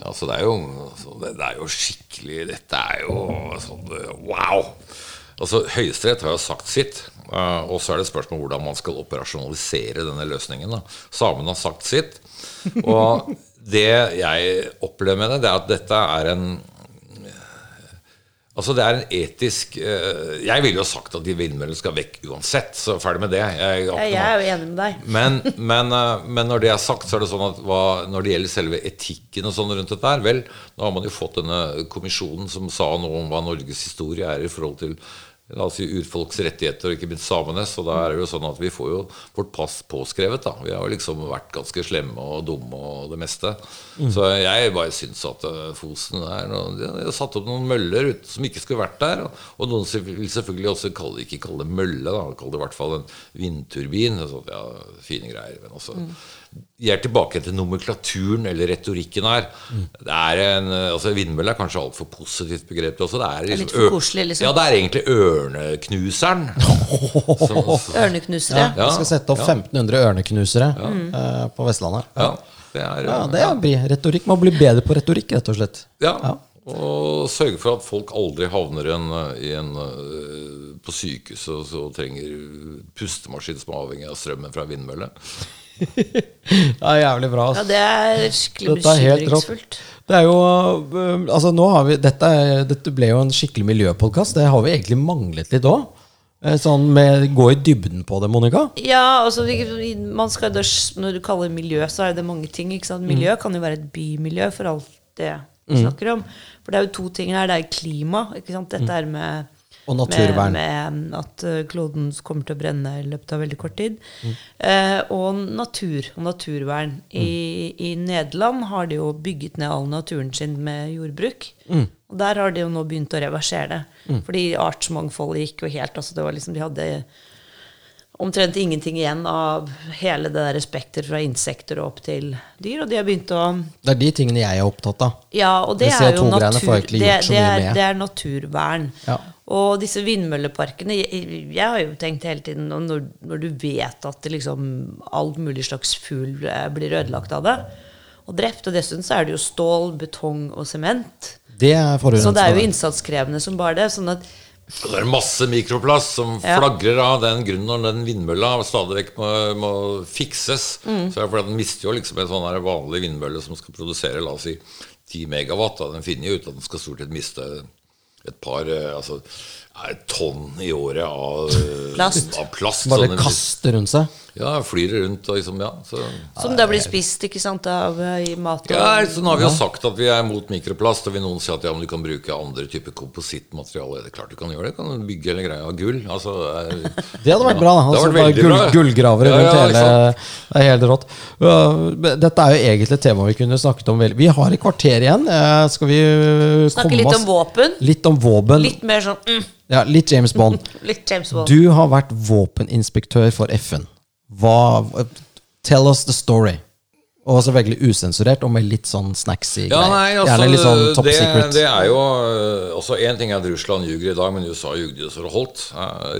Ja, så det er jo, altså, det, det er jo skikkelig Dette er jo sånn eh, wow! Altså, Høyesterett har jo sagt sitt. Uh, og så er det spørsmål hvordan man skal operasjonalisere denne løsningen. da. Samene har sagt sitt. Og det jeg opplever med det, det er at dette er en Altså Det er en etisk eh, Jeg ville jo sagt at de vindmøllene skal vekk uansett. Så ferdig med det. Jeg, jeg er jo enig med deg. [laughs] men, men, eh, men når det er sagt, så er det sånn at hva, når det gjelder selve etikken og sånn rundt dette her, vel, nå har man jo fått denne kommisjonen som sa noe om hva Norges historie er i forhold til la oss si urfolks rettigheter, og ikke minst samenes. Og da er det jo sånn at vi får jo vårt pass påskrevet. da. Vi har jo liksom vært ganske slemme og dumme og det meste. Så jeg bare syns at eh, Fosen er noe, De har satt opp noen møller ut, som ikke skulle vært der. Og, og noen vil selvfølgelig også kalle, ikke kalle det mølle, da, kalle det i hvert fall en vindturbin. Så, ja, fine greier. Men også jeg er tilbake til nomenklaturen eller retorikken her. Det er en, altså Vindmølle er kanskje altfor positivt begrep. Også. Det er, er litt liksom, for koselig, liksom. Ja, det er egentlig ørneknuseren. [laughs] Så- Ørneknusere. Ja. Vi skal sette opp 1500 ørneknusere uh, på Vestlandet. ja, det er, Ja, det er retorikk. Man blir bedre på retorikk, rett og slett. Ja. Og sørge for at folk aldri havner en, i en, øh, på sykehuset og så trenger pustemaskin som er avhengig av strømmen fra vindmølle. [laughs] Det er jævlig bra. Ja, det er skikkelig bekymringsfullt. Det er jo øh, Altså, nå har vi Dette, dette ble jo en skikkelig miljøpodkast. Det har vi egentlig manglet litt òg. Sånn med gå i dybden på det, Monica. Ja, altså man skal, Når du kaller miljø, så er det mange ting. Ikke sant? Miljø Mm. kan jo være et bymiljø for alt det vi snakker om. For det er jo to ting her. Det er klima. Ikke sant? Dette er med Mm. Og naturvern. Med, med at eh, kloden kommer til å brenne i løpet av veldig kort tid. Mm. Eh, og natur og naturvern. I, I Nederland har de jo bygget ned all naturen sin med jordbruk. Mm. Og der har de jo nå begynt å reversere det. Fordi artsmangfoldet gikk jo helt altså det var liksom, De hadde omtrent ingenting igjen av hele det der spekter fra insekter og opp til dyr. Og de har begynt å Det er de tingene jeg er opptatt av. Ja, og det, Det er jo CO2-greiene natur, det, det, er, det er naturvern. Ja. Og disse vindmølleparkene Jeg, jeg har jo tenkt hele tiden når, når du vet at det liksom alt mulig slags fugl eh, blir ødelagt av det, og drept, og dessuten så er det jo stål, betong og sement. Det er Så det er jo innsatskrevende som bare det. sånn at Og det er masse mikroplast som Ja. flagrer av den grunnen når den vindmølla stadig vekk må, må fikses. Mm. Så er det fordi at Den mister jo liksom en sånn vanlig vindmølle som skal produsere la oss si 10 megawatt. Da. Den finner jo ut at den skal stort sett miste et par eh, altså, tonn i året av eh, Plast. Av plast Bare sånn, kaster kaste rundt seg. Ja, flyr rundt og liksom, ja. Så. Som da blir spist ikke sant, av eh, i mat. og- Ja, så nå har vi jo sagt at vi er mot mikroplast, og vil noen si at ja, men du kan bruke andre typer komposittmateriale. Det er klart du kan gjøre det. Du kan bygge hele greia av gull. Altså, er, Det hadde vært bra. da Det altså, vært bare gull, bra. Gullgravere Ja, rundt ja, hele Det er helt rått. Dette er jo egentlig et tema vi kunne snakket om Vi har et kvarter igjen. Skal vi Snakke komme litt oss om våpen. Litt om våpen. Litt mer sånn mm, Ja, litt James Bond. [laughs] Litt James Bond. Du har vært våpeninspektør for FN. Hva Tell us the story. Og selvfølgelig usensurert og med litt sånn snacksy Ja, nei, altså, Gjerne litt sånn top det, secret. det er jo også Én ting er at Russland ljuger i dag, men USA jugde jo så det holdt.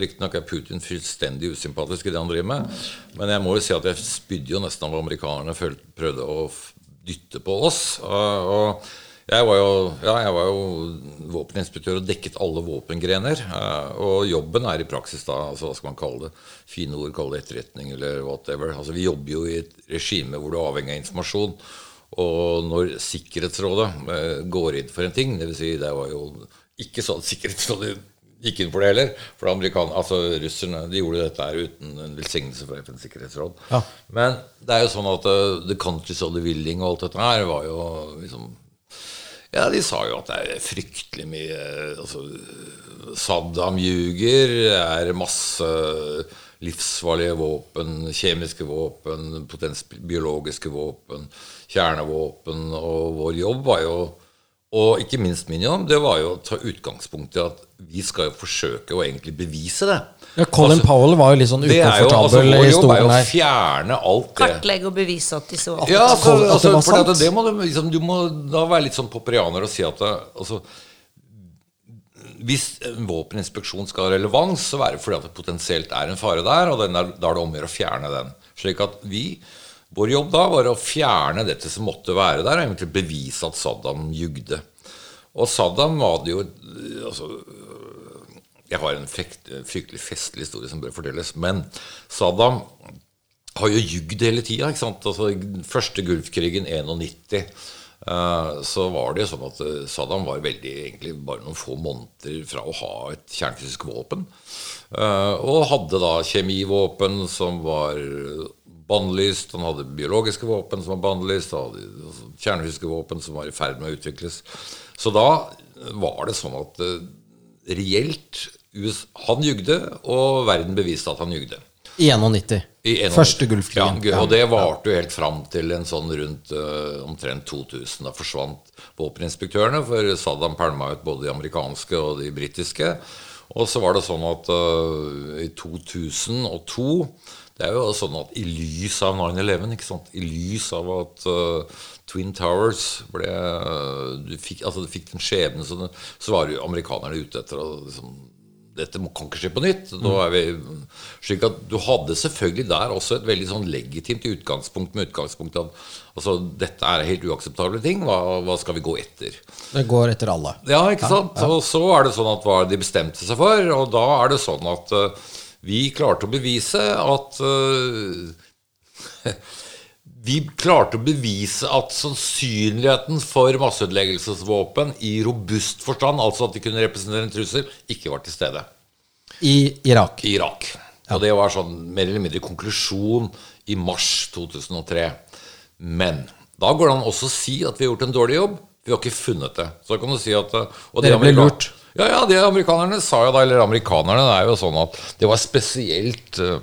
Riktignok er Putin fullstendig usympatisk i det han driver med. Men jeg må jo si at jeg spydde jo nesten av hva amerikanerne prøvde å dytte på oss. Og jeg var jo, ja, jeg var jo våpeninspektør og dekket alle våpengrener. Uh, og jobben er i praksis da, altså, hva skal man kalle det? Fine ord, kalle det etterretning eller whatever. Altså, vi jobber jo i et regime hvor du er avhengig av informasjon. Og når Sikkerhetsrådet eh, går inn for en ting, dvs. Si det var jo ikke sånn at Sikkerhetsrådet gikk inn for det heller. For amerikan altså russerne de gjorde dette her uten en velsignelse fra FNs sikkerhetsråd. Ja. Men det er jo sånn at uh, the countries of the willing og alt dette her var jo liksom Ja, de sa jo at det er fryktelig mye altså, Saddam ljuger, det er masse livsfarlige våpen, kjemiske våpen, biologiske våpen, kjernevåpen, og vår jobb var jo og ikke minst min jobb, det var jo å ta utgangspunkt i at vi skal jo forsøke å egentlig bevise det. Ja, Colin Powell var jo litt sånn Det er jo, altså, ukomfortabel i stolen er her. fjerne alt det Kartlegge og bevise at de så ja, altså, At det altså, var for sant? det, det må du, liksom, du må da være litt sånn popperianer og si at det, altså, hvis en våpeninspeksjon skal ha relevans, så er det fordi at det potensielt er en fare der, og den er, da er det om å gjøre å fjerne den. Slik at vi, vår jobb da var å fjerne dette som måtte være der, og egentlig bevise at Saddam jugde. Og Saddam var det jo altså, Jeg har en frekt, fryktelig festlig historie som bør fortelles, men Saddam har jo jugd hele tida. Altså, første Gulfkrigen, 91, eh, så var det jo sånn at eh, Saddam var veldig, egentlig bare noen få måneder fra å ha et kjernefysisk våpen. Eh, og hadde da kjemivåpen som var bannlyst. Han hadde biologiske våpen som var bannlyst. Han hadde kjernefysiske våpen som var i ferd med å utvikles. Så da var det sånn at reelt US, Han jugde, og verden beviste at han jugde. I 91. I 91. Første Gulfkrigen. Ja, og det varte jo helt fram til en sånn rundt uh, omtrent 2000. Da forsvant våpeninspektørene, for Saddam pælma ut både de amerikanske og de britiske. Og så var det sånn at uh, i 2002 Det er jo sånn at i lys av 9-11, ikke sant I lys av at uh, Twin Towers ble du fikk, altså du fikk den skjebnen, så, så var jo amerikanerne ute etter å liksom dette må, kan ikke skje på nytt. Er vi, slik at Du hadde selvfølgelig der også et veldig sånn legitimt utgangspunkt med utgangspunkt at altså, dette er helt uakseptable ting. Hva, hva skal vi gå etter? Det går etter alle. Ja, ikke sant? Og så er det sånn at hva de bestemte seg for, og da er det sånn at uh, vi klarte å bevise at eh, [laughs] vi klarte å bevise at sannsynligheten for masseødeleggelsesvåpen i robust forstand, altså at de kunne representere en trussel, ikke var til stede I Irak. i Irak. Og det var sånn mer eller mindre konklusjon i mars 2003. Men da går det an også å si at vi har gjort en dårlig jobb. Vi har ikke funnet det. Så kan du si at og det, Dere ble lurt. Ja, ja, det amerikanerne sa jo da, eller amerikanerne, det er jo sånn at det var spesielt eh,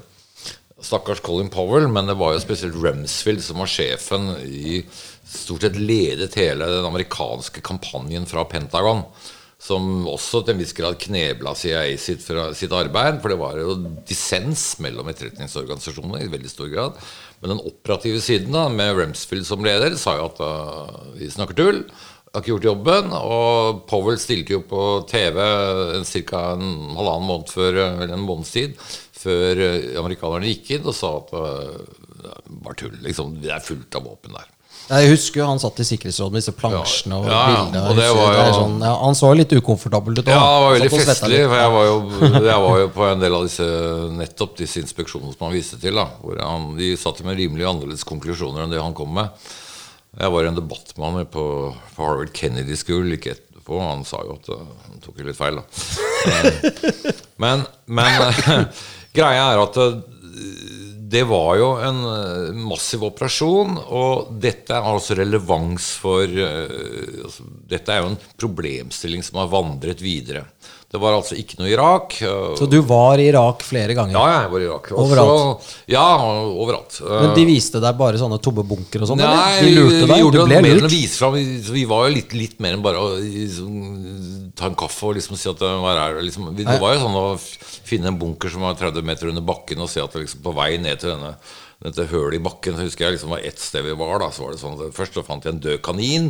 Stakkars Colin Powell, men det var jo spesielt Rumsfield som var sjefen i Stort sett ledet hele den amerikanske kampanjen fra Pentagon. Som også til en viss grad knebla CIA sitt, fra, sitt arbeid. For det var jo dissens mellom etterretningsorganisasjonene i veldig stor grad. Men den operative siden, da, med Rumsfield som leder, sa jo at uh, vi snakker tull. Har ikke gjort jobben. Og Powell stilte jo på TV ca. en halvannen måned før, eller en måneds tid før eh, amerikanerne gikk inn og sa at uh, det var tull. Liksom, det er fullt av våpen der. Jeg husker jo han satt i Sikkerhetsrådet med disse plansjene og Ja, ja, bildene. og det husker var jo- sånn, ja, han så litt ukomfortabel ut. Ja, det var veldig festlig. For jeg var, jo, [laughs] jeg var jo på en del av disse nettopp disse inspeksjonene som han viste til. Da, hvor han, de satt med rimelig annerledes konklusjoner enn det han kom med. Jeg var i en debatt med han på, på Harvard Kennedy School like etterpå. Han sa jo at uh, han tok jo litt feil, da. Eh, [laughs] Men, men [laughs] greia er at uh, det var jo en uh, massiv operasjon, og dette har også relevans for uh, altså, Dette er jo en problemstilling som har vandret videre. Det var altså ikke noe Irak. uh, Så du var i Irak flere ganger. ja, jeg var i Irak. Også- Overalt? Ja, overalt. Men de viste deg bare sånne tomme bunker og sånn? Nei? De lurte vi, deg? gjorde det ble mer enn å lurt? vise fram. Vi, var jo litt, litt mer enn bare å liksom, ta en kaffe og liksom si at det var det Liksom, det var jo sånn å finne en bunker som var 30 meter under bakken, og se at det liksom på vei ned til denne dette hølet i bakken, så husker jeg liksom var ett sted vi var. da, så var det sånn at Først så fant jeg en død kanin,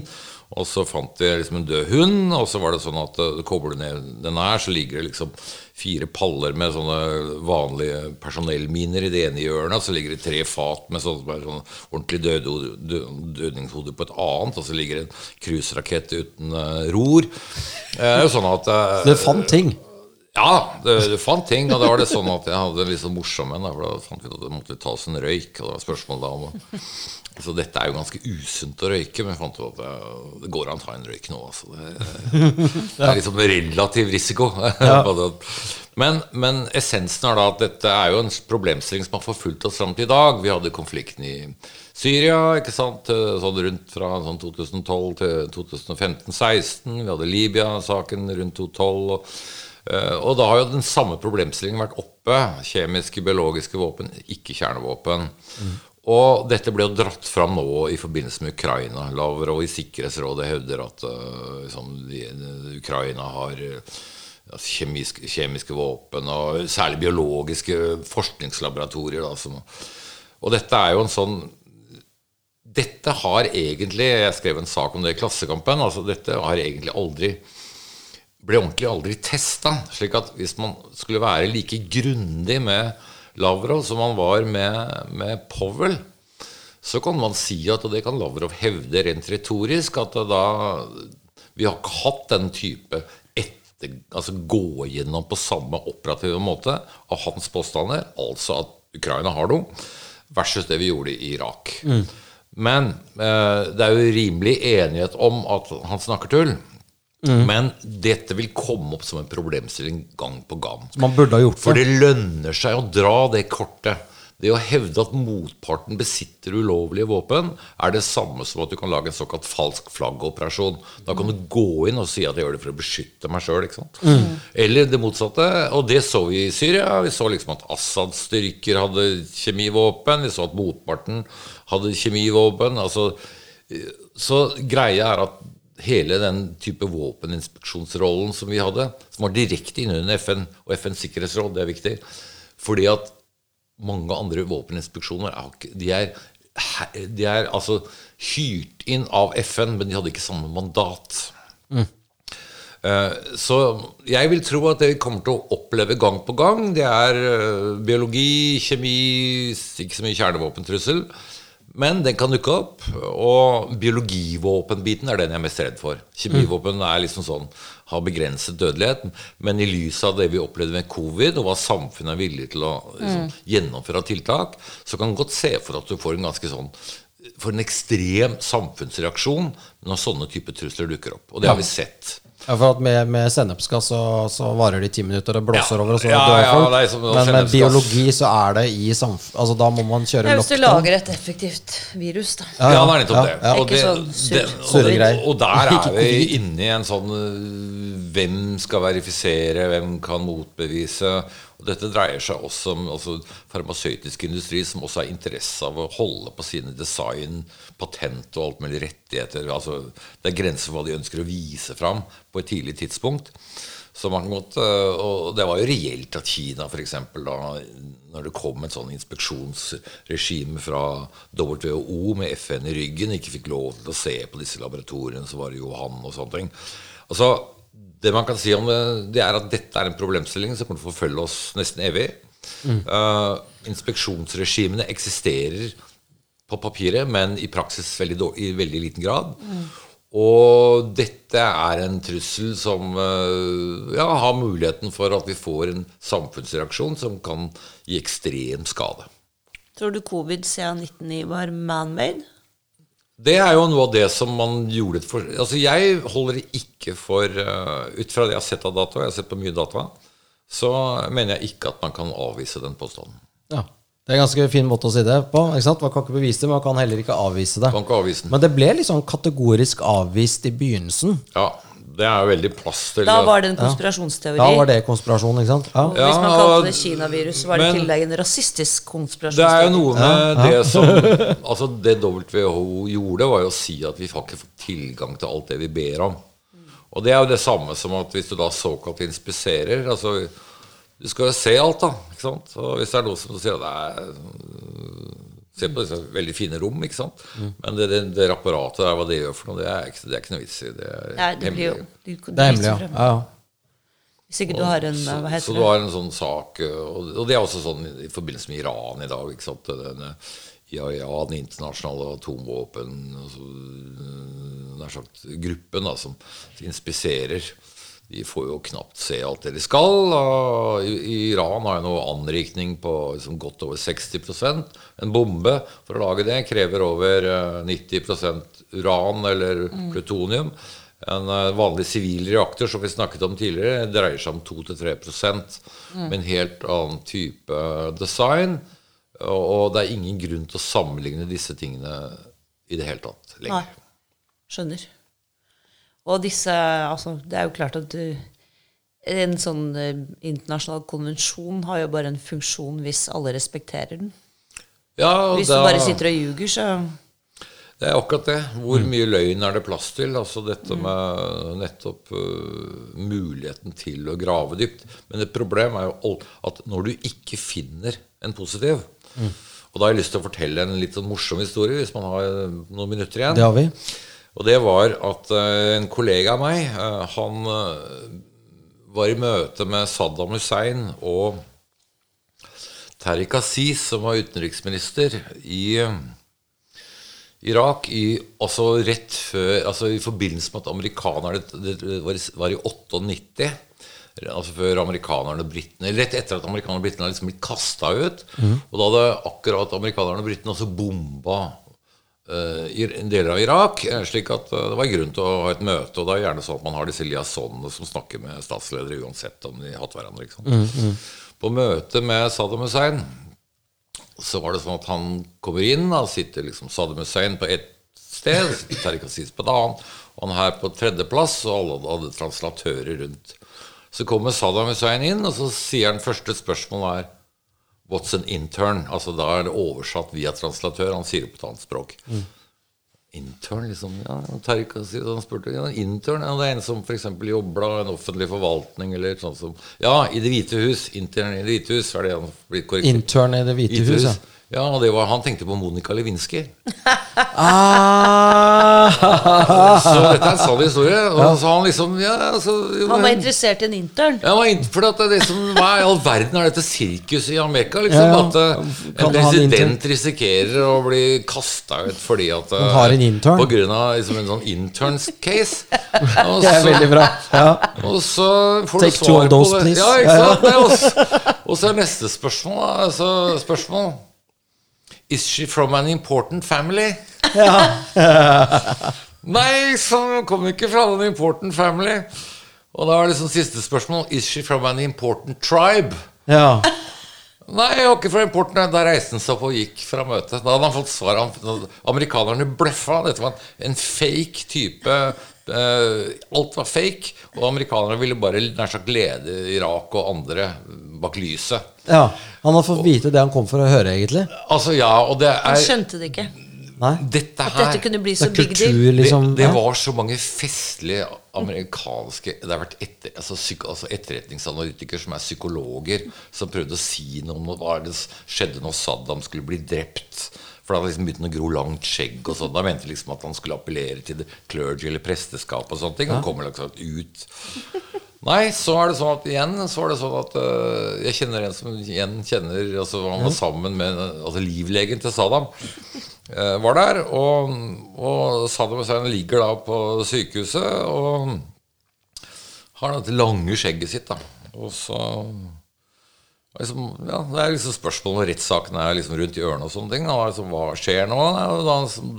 og så fant de liksom en død hund. Og så var det sånn at du kobler ned den her, så ligger det liksom fire paller med sånne vanlige personellminer i det ene hjørnet. Og så ligger det tre fat med sånn, med sånn ordentlig død, dødningshode på et annet. Og så ligger det en cruiserakett uten uh, ror. Eh, sånn at uh, Så du fant ting? Ja, det, det fant ting, og da var det sånn at jeg hadde litt sånn morsom en. For da fant vi ut at det måtte ta oss en røyk. Og det var spørsmål da om Så dette er jo ganske usunt å røyke, men jeg fant ut at det, går an å ta en røyk nå. Altså. Det, det er liksom relativ risiko. [laughs] men, men essensen er da at dette er jo en problemstilling som har forfulgt oss fram til i dag. Vi hadde konflikten i Syria ikke sant? Sånn rundt fra sånn 2012 til 2015-16. Vi hadde Libya-saken rundt 2012. og Og da har jo den samme problemstillingen vært oppe. Kjemiske, biologiske våpen, ikke kjernevåpen. Og dette ble jo dratt fram nå i forbindelse med Ukraina. Lavrov i Sikkerhetsrådet hevder at uh, liksom, Ukraina har uh, altså, kjemiske, kjemiske våpen, og særlig biologiske forskningslaboratorier. Da, som, og dette er jo en sånn dette har egentlig Jeg skrev en sak om det i Klassekampen. altså Dette har egentlig aldri ble ordentlig aldri testa. Slik at hvis man skulle være like grundig med Lavrov som man var med, med Powell, så kan man si at, og det kan Lavrov hevde rent retorisk, at da Vi har ikke hatt den type etter, altså gå gjennom på samme operative måte av hans påstander, altså at Ukraina har noe, versus det vi gjorde i Irak. Men eh, det er jo rimelig enighet om at han snakker tull. Men dette vil komme opp som en problemstilling gang på gang. Man burde ha gjort For det. det lønner seg å dra det kortet. Det å hevde at motparten besitter ulovlige våpen, er det samme som at du kan lage en såkalt falsk flaggoperasjon. Da kan du gå inn og si at jeg gjør det for å beskytte meg sjøl. Eller det motsatte. Og det så vi i Syria. Vi så liksom at Assads styrker hadde kjemivåpen. Vi så at motparten hadde kjemivåpen. Altså, så greia er at hele den type våpeninspeksjonsrollen som vi hadde, som var direkte innunder FN og FNs sikkerhetsråd, det er viktig, fordi at mange andre våpeninspeksjoner er, de er, de er altså hyrt inn av FN, men de hadde ikke samme mandat. Mm. Så jeg vil tro at det vi kommer til å oppleve gang på gang, det er eh, biologi, kjemi, ikke så mye kjernevåpentrussel. Men den kan dukke opp. Og biologivåpenbiten er den jeg er mest redd for. Kjemivåpen er liksom sånn har begrenset dødelighet. Men i lys av det vi opplevde med covid, og hva samfunnet er villig til å liksom, gjennomføre av tiltak, så kan du godt se for at du får en ganske sånn for en ekstrem samfunnsreaksjon når sånne typer trusler dukker opp. Og det har vi sett. Ja, for at Med, med sennepsgass så, så varer det i ti minutter, det blåser Ja. over, og så Ja, dør ja, folk. er Men med biologi så er det i samf... Altså Da må man kjøre Ja, hvis du lager et effektivt virus, da. Ja, det er nettopp ja, det. ja. Og det- det- og- Og der er vi inne i en sånn øh, Hvem skal verifisere, hvem kan motbevise? Og dette dreier seg også om altså, farmasøytisk industri, som også har interesse av å holde på sine design, patent og alt mulig rettigheter. Altså, det er grenser for hva de ønsker å vise fram på et tidlig tidspunkt. Så man måtte, og det var jo reelt at Kina for eksempel, da når det kom et sånn inspeksjonsregime fra WHO med FN i ryggen, ikke fikk lov til å se på disse laboratoriene som var i Johan og sånne ting. Altså, det man kan si om det, er at dette er en problemstilling som kommer til å forfølge oss nesten evig. Eh, inspeksjonsregimene eksisterer på papiret, men i praksis veldig, i veldig liten grad. Og dette er en trussel som uh, ja, har muligheten for at vi får en samfunnsreaksjon som kan gi ekstrem skade. Tror du covid-19 var man-made? Det er jo noe av det som man gjorde for... Altså Jeg holder det ikke for uh, Ut fra det jeg har sett av data, og jeg har sett på mye data, så mener jeg ikke at man kan avvise den påstanden. Ja. Det er en ganske fin måte å si det på. ikke sant? Man kan ikke bevise det, men man kan heller ikke avvise det. Kan ikke avvise den. Men det ble litt sånn kategorisk avvist i begynnelsen. Ja, det er jo veldig plass til Da var det en konspirasjonsteori. Da var det konspirasjon, ikke sant? Ja. Ja, Hvis man kalte det Kina-virus, var det i tillegg en rasistisk konspirasjonsteori. Det er jo noe med det som [laughs] Altså Det WHO gjorde, var jo å si at vi har ikke fått tilgang til alt det vi ber om. Og det er jo det samme som at hvis du da såkalt inspiserer altså Du skal jo se alt, da. ikke sant? Og hvis det er noe som sier at det er Se på disse veldig fine rom, ikke sant. Men det, det, det apparatet der, hva det gjør for noe, det er ikke, det er ikke noe vits i. Det er Nei, det blir jo hemmelig. Det er hemmelig, ja. ja. ja. Hvis ikke du har en så, Hva så så du har en sånn sak eh, Og, og det er også sånn i forbindelse med Iran i dag. ikke sant? Denne IAEA, den internasjonale atomvåpen altså, eh, nær sagt, gruppen da, som inspiserer. De får jo knapt se alt det de skal. Iran har jo noe anrikning på liksom, godt over 60% En bombe for å lage det krever over eh, 90% uran eller plutonium. En eh, vanlig sivil reaktor som vi snakket om tidligere, dreier seg om 2-3 med en helt annen type design. Og, det er ingen grunn til å sammenligne disse tingene i det hele tatt Nei. Skjønner. Og disse Altså, det er jo klart at du En sånn eh, internasjonal konvensjon har jo bare en funksjon hvis alle respekterer den. Ja, og Hvis da- du bare sitter og ljuger, så Det er akkurat det. Hvor mye løgn er det plass til? Altså dette med nettopp uh, muligheten til å grave dypt. Men et problem er jo at når du ikke finner en positiv Og da har jeg lyst til å fortelle en litt sånn morsom historie, hvis man har noen minutter igjen. Det har vi. Og det var at eh, en kollega av meg, eh, han eh, var i møte med Saddam Hussein og Tariq Aziz, som var utenriksminister i Irak i, altså rett før, altså i forbindelse med at amerikanerne Det var, i- var 98. Altså før amerikanerne og britene Rett etter at amerikanerne og britene hadde liksom blitt kasta ut. Og da hadde akkurat amerikanerne og britene også bomba en deler av Irak. eh, slik at eh, det var grunn til å ha et møte. Og det er gjerne sånn at man har disse liaisonene som snakker med statsledere uansett om de har hatt hverandre. Ikke sant? På møtet med Saddam Hussein så var det sånn at han kommer inn, Han sitter liksom Saddam Hussein på ett sted, Tariq Aziz på et annet, og han her på tredjeplass, og alle hadde translatører rundt. Så kommer Saddam Hussein inn, og så sier han første spørsmål er What's an intern? Altså Da er det oversatt via translatør. Han sier det på et annet språk. Intern, liksom. Ja, Aziz han spurte ja, intern, ja, det er en som f.eks. jobber i en offentlig forvaltning, eller sånn som Ja, i Det hvite hus. Intern i Det hvite hus, er det han blitt korrekt? Intern i Det hvite hus, ja. Ja, og det var, han tenkte på Monica Lewinsky. [laughs] Ah, Så dette er en sann historie. Og så han liksom ja, altså, jo, Han var interessert i en intern. ja, var for at det liksom, Hva i all verden er dette sirkuset i Amerika? Liksom, Ja, ja. At eh, Kan en president risikerer å bli kasta ut fordi at eh, Han har en intern. På grunn av liksom, en sånn interns case. [laughs] Og det er veldig bra. Ja. og så får Take du two svar of those, det. please. Ja, ikke Ja, ja. sant? [laughs] Det også, og så er neste spørsmål, altså, spørsmål Is she from an important family? Ja. [laughs] Nei, så kom ikke fra en important family. Og da er liksom siste spørsmål Is she from an important tribe? ja. Nei, jeg var ikke fra importen. Da reiste han seg opp og gikk fra møtet. Da hadde han fått svar. Amerikanerne bløffa. Dette var en, fake type Alt var fake. Og amerikanerne ville bare nær sagt lede Irak og andre bak lyset. ja. Han har fått vite det han kom for å høre, egentlig. Altså, ja, og det Han er skjønte det ikke. Nei. Dette At dette kunne bli så er big deal. liksom. det, det ja. var så mange festlige amerikanske Det har vært etter, altså, psyk, altså etterretningsanalytikere som er psykologer, som prøvde å si noe om hva det skjedde når Saddam skulle bli drept. For da hadde liksom begynt å gro langt skjegg. og sånn. Da mente liksom at han skulle appellere til clergy eller presteskap og sånne ting. Og kommer liksom ut Nei, så er det sånn at igjen så er det sånn at øh, jeg kjenner en som igjen kjenner altså Han var sammen med altså livlegen til Saddam. øh, var der, og, og Saddam Hussein ligger da på sykehuset og har dette lange skjegget sitt. da Og så liksom, ja, Det er liksom spørsmål når rettssaken er liksom rundt i ørene og sånne ting. Liksom, hva skjer nå? Da liksom,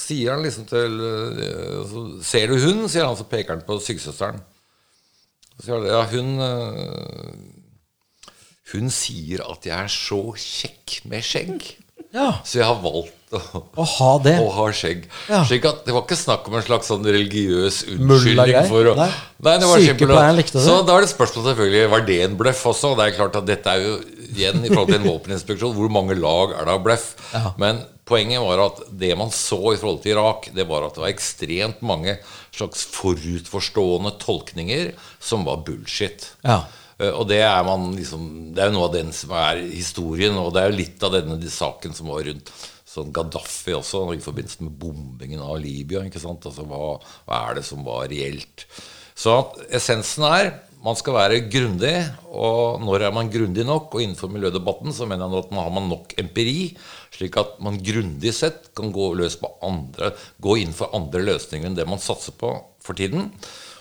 sier han liksom til øh, så, Ser du hun? sier han, så peker han på sykesøsteren. Ja, hun øh, Hun sier at jeg er så kjekk med skjegg. Ja. Så jeg har valgt [laughs] å, ha det. å ha skjegg. Ja. Slik at Det var ikke snakk om en slags sånn religiøs unnskyldning for å Nei. Nei, det var Sykepleieren likte det. Så da er det spørsmål selvfølgelig Var det en bløff også? Det er klart at dette er jo igjen i forhold til en våpeninspeksjon. Hvor mange lag er det av bløff? Ja. Men poenget var at det man så i forhold til Irak, det var at det var ekstremt mange slags forutforstående tolkninger som var bullshit. Ja. Eh, Og det er man liksom Det er jo noe av den som er historien, og det er jo litt av denne saken som var rundt sånn Gaddafi også, i forbindelse med bombingen av Libya. ikke sant? Altså, hva, hva er det som var reelt? Så essensen er man skal være grundig, og når er man grundig nok? Og innenfor miljødebatten så mener jeg at man har man nok empiri, slik at man grundig sett kan gå løs på andre, gå inn for andre løsninger enn det man satser på for tiden.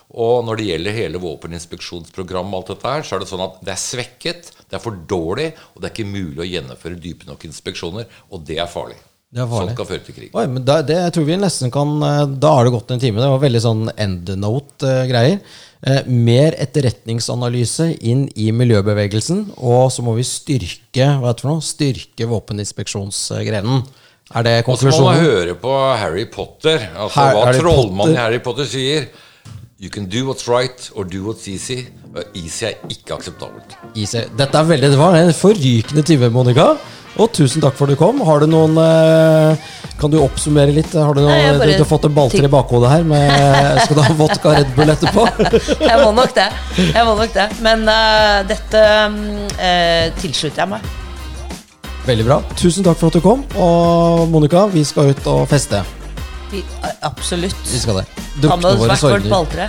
Og når det gjelder hele våpeninspeksjonsprogrammet, alt dette her, så er det sånn at det er svekket, det er for dårlig, og det er ikke mulig å gjennomføre dype nok inspeksjoner. Og det er farlig. Det er farlig. Sånt kan føre til krig. Oi, men da, det jeg tror vi nesten kan eh, Da har det gått en time. Det var veldig sånn endnote-greier. Eh, mer etterretningsanalyse inn i miljøbevegelsen. Og så må vi styrke hva er det for noe? Styrke våpeninspeksjonsgrenen. Er det Og så må man høre på Harry Potter. Altså Her, hva Harry trollmannen i Harry Potter sier. You can do what's right or do what's easy. Easy er ikke akseptabelt. Easy. Dette er veldig, det var en forrykende time, Monica. Og tusen takk for at du kom. Har du noen eh, Kan du oppsummere litt? Har du, noen, Nei, bare du, du har fått en balltre i bakhodet her. Med, skal du ha vodka Red Bull etterpå? [laughs] Jeg må nok det. Jeg må nok det. Men uh, dette uh, tilslutter jeg meg. Veldig bra. Tusen takk for at du kom. Og Monica, vi skal ut og feste. Vi, absolutt. Vi skal det. Ta våre sorger. Han hadde vært vårt balltre.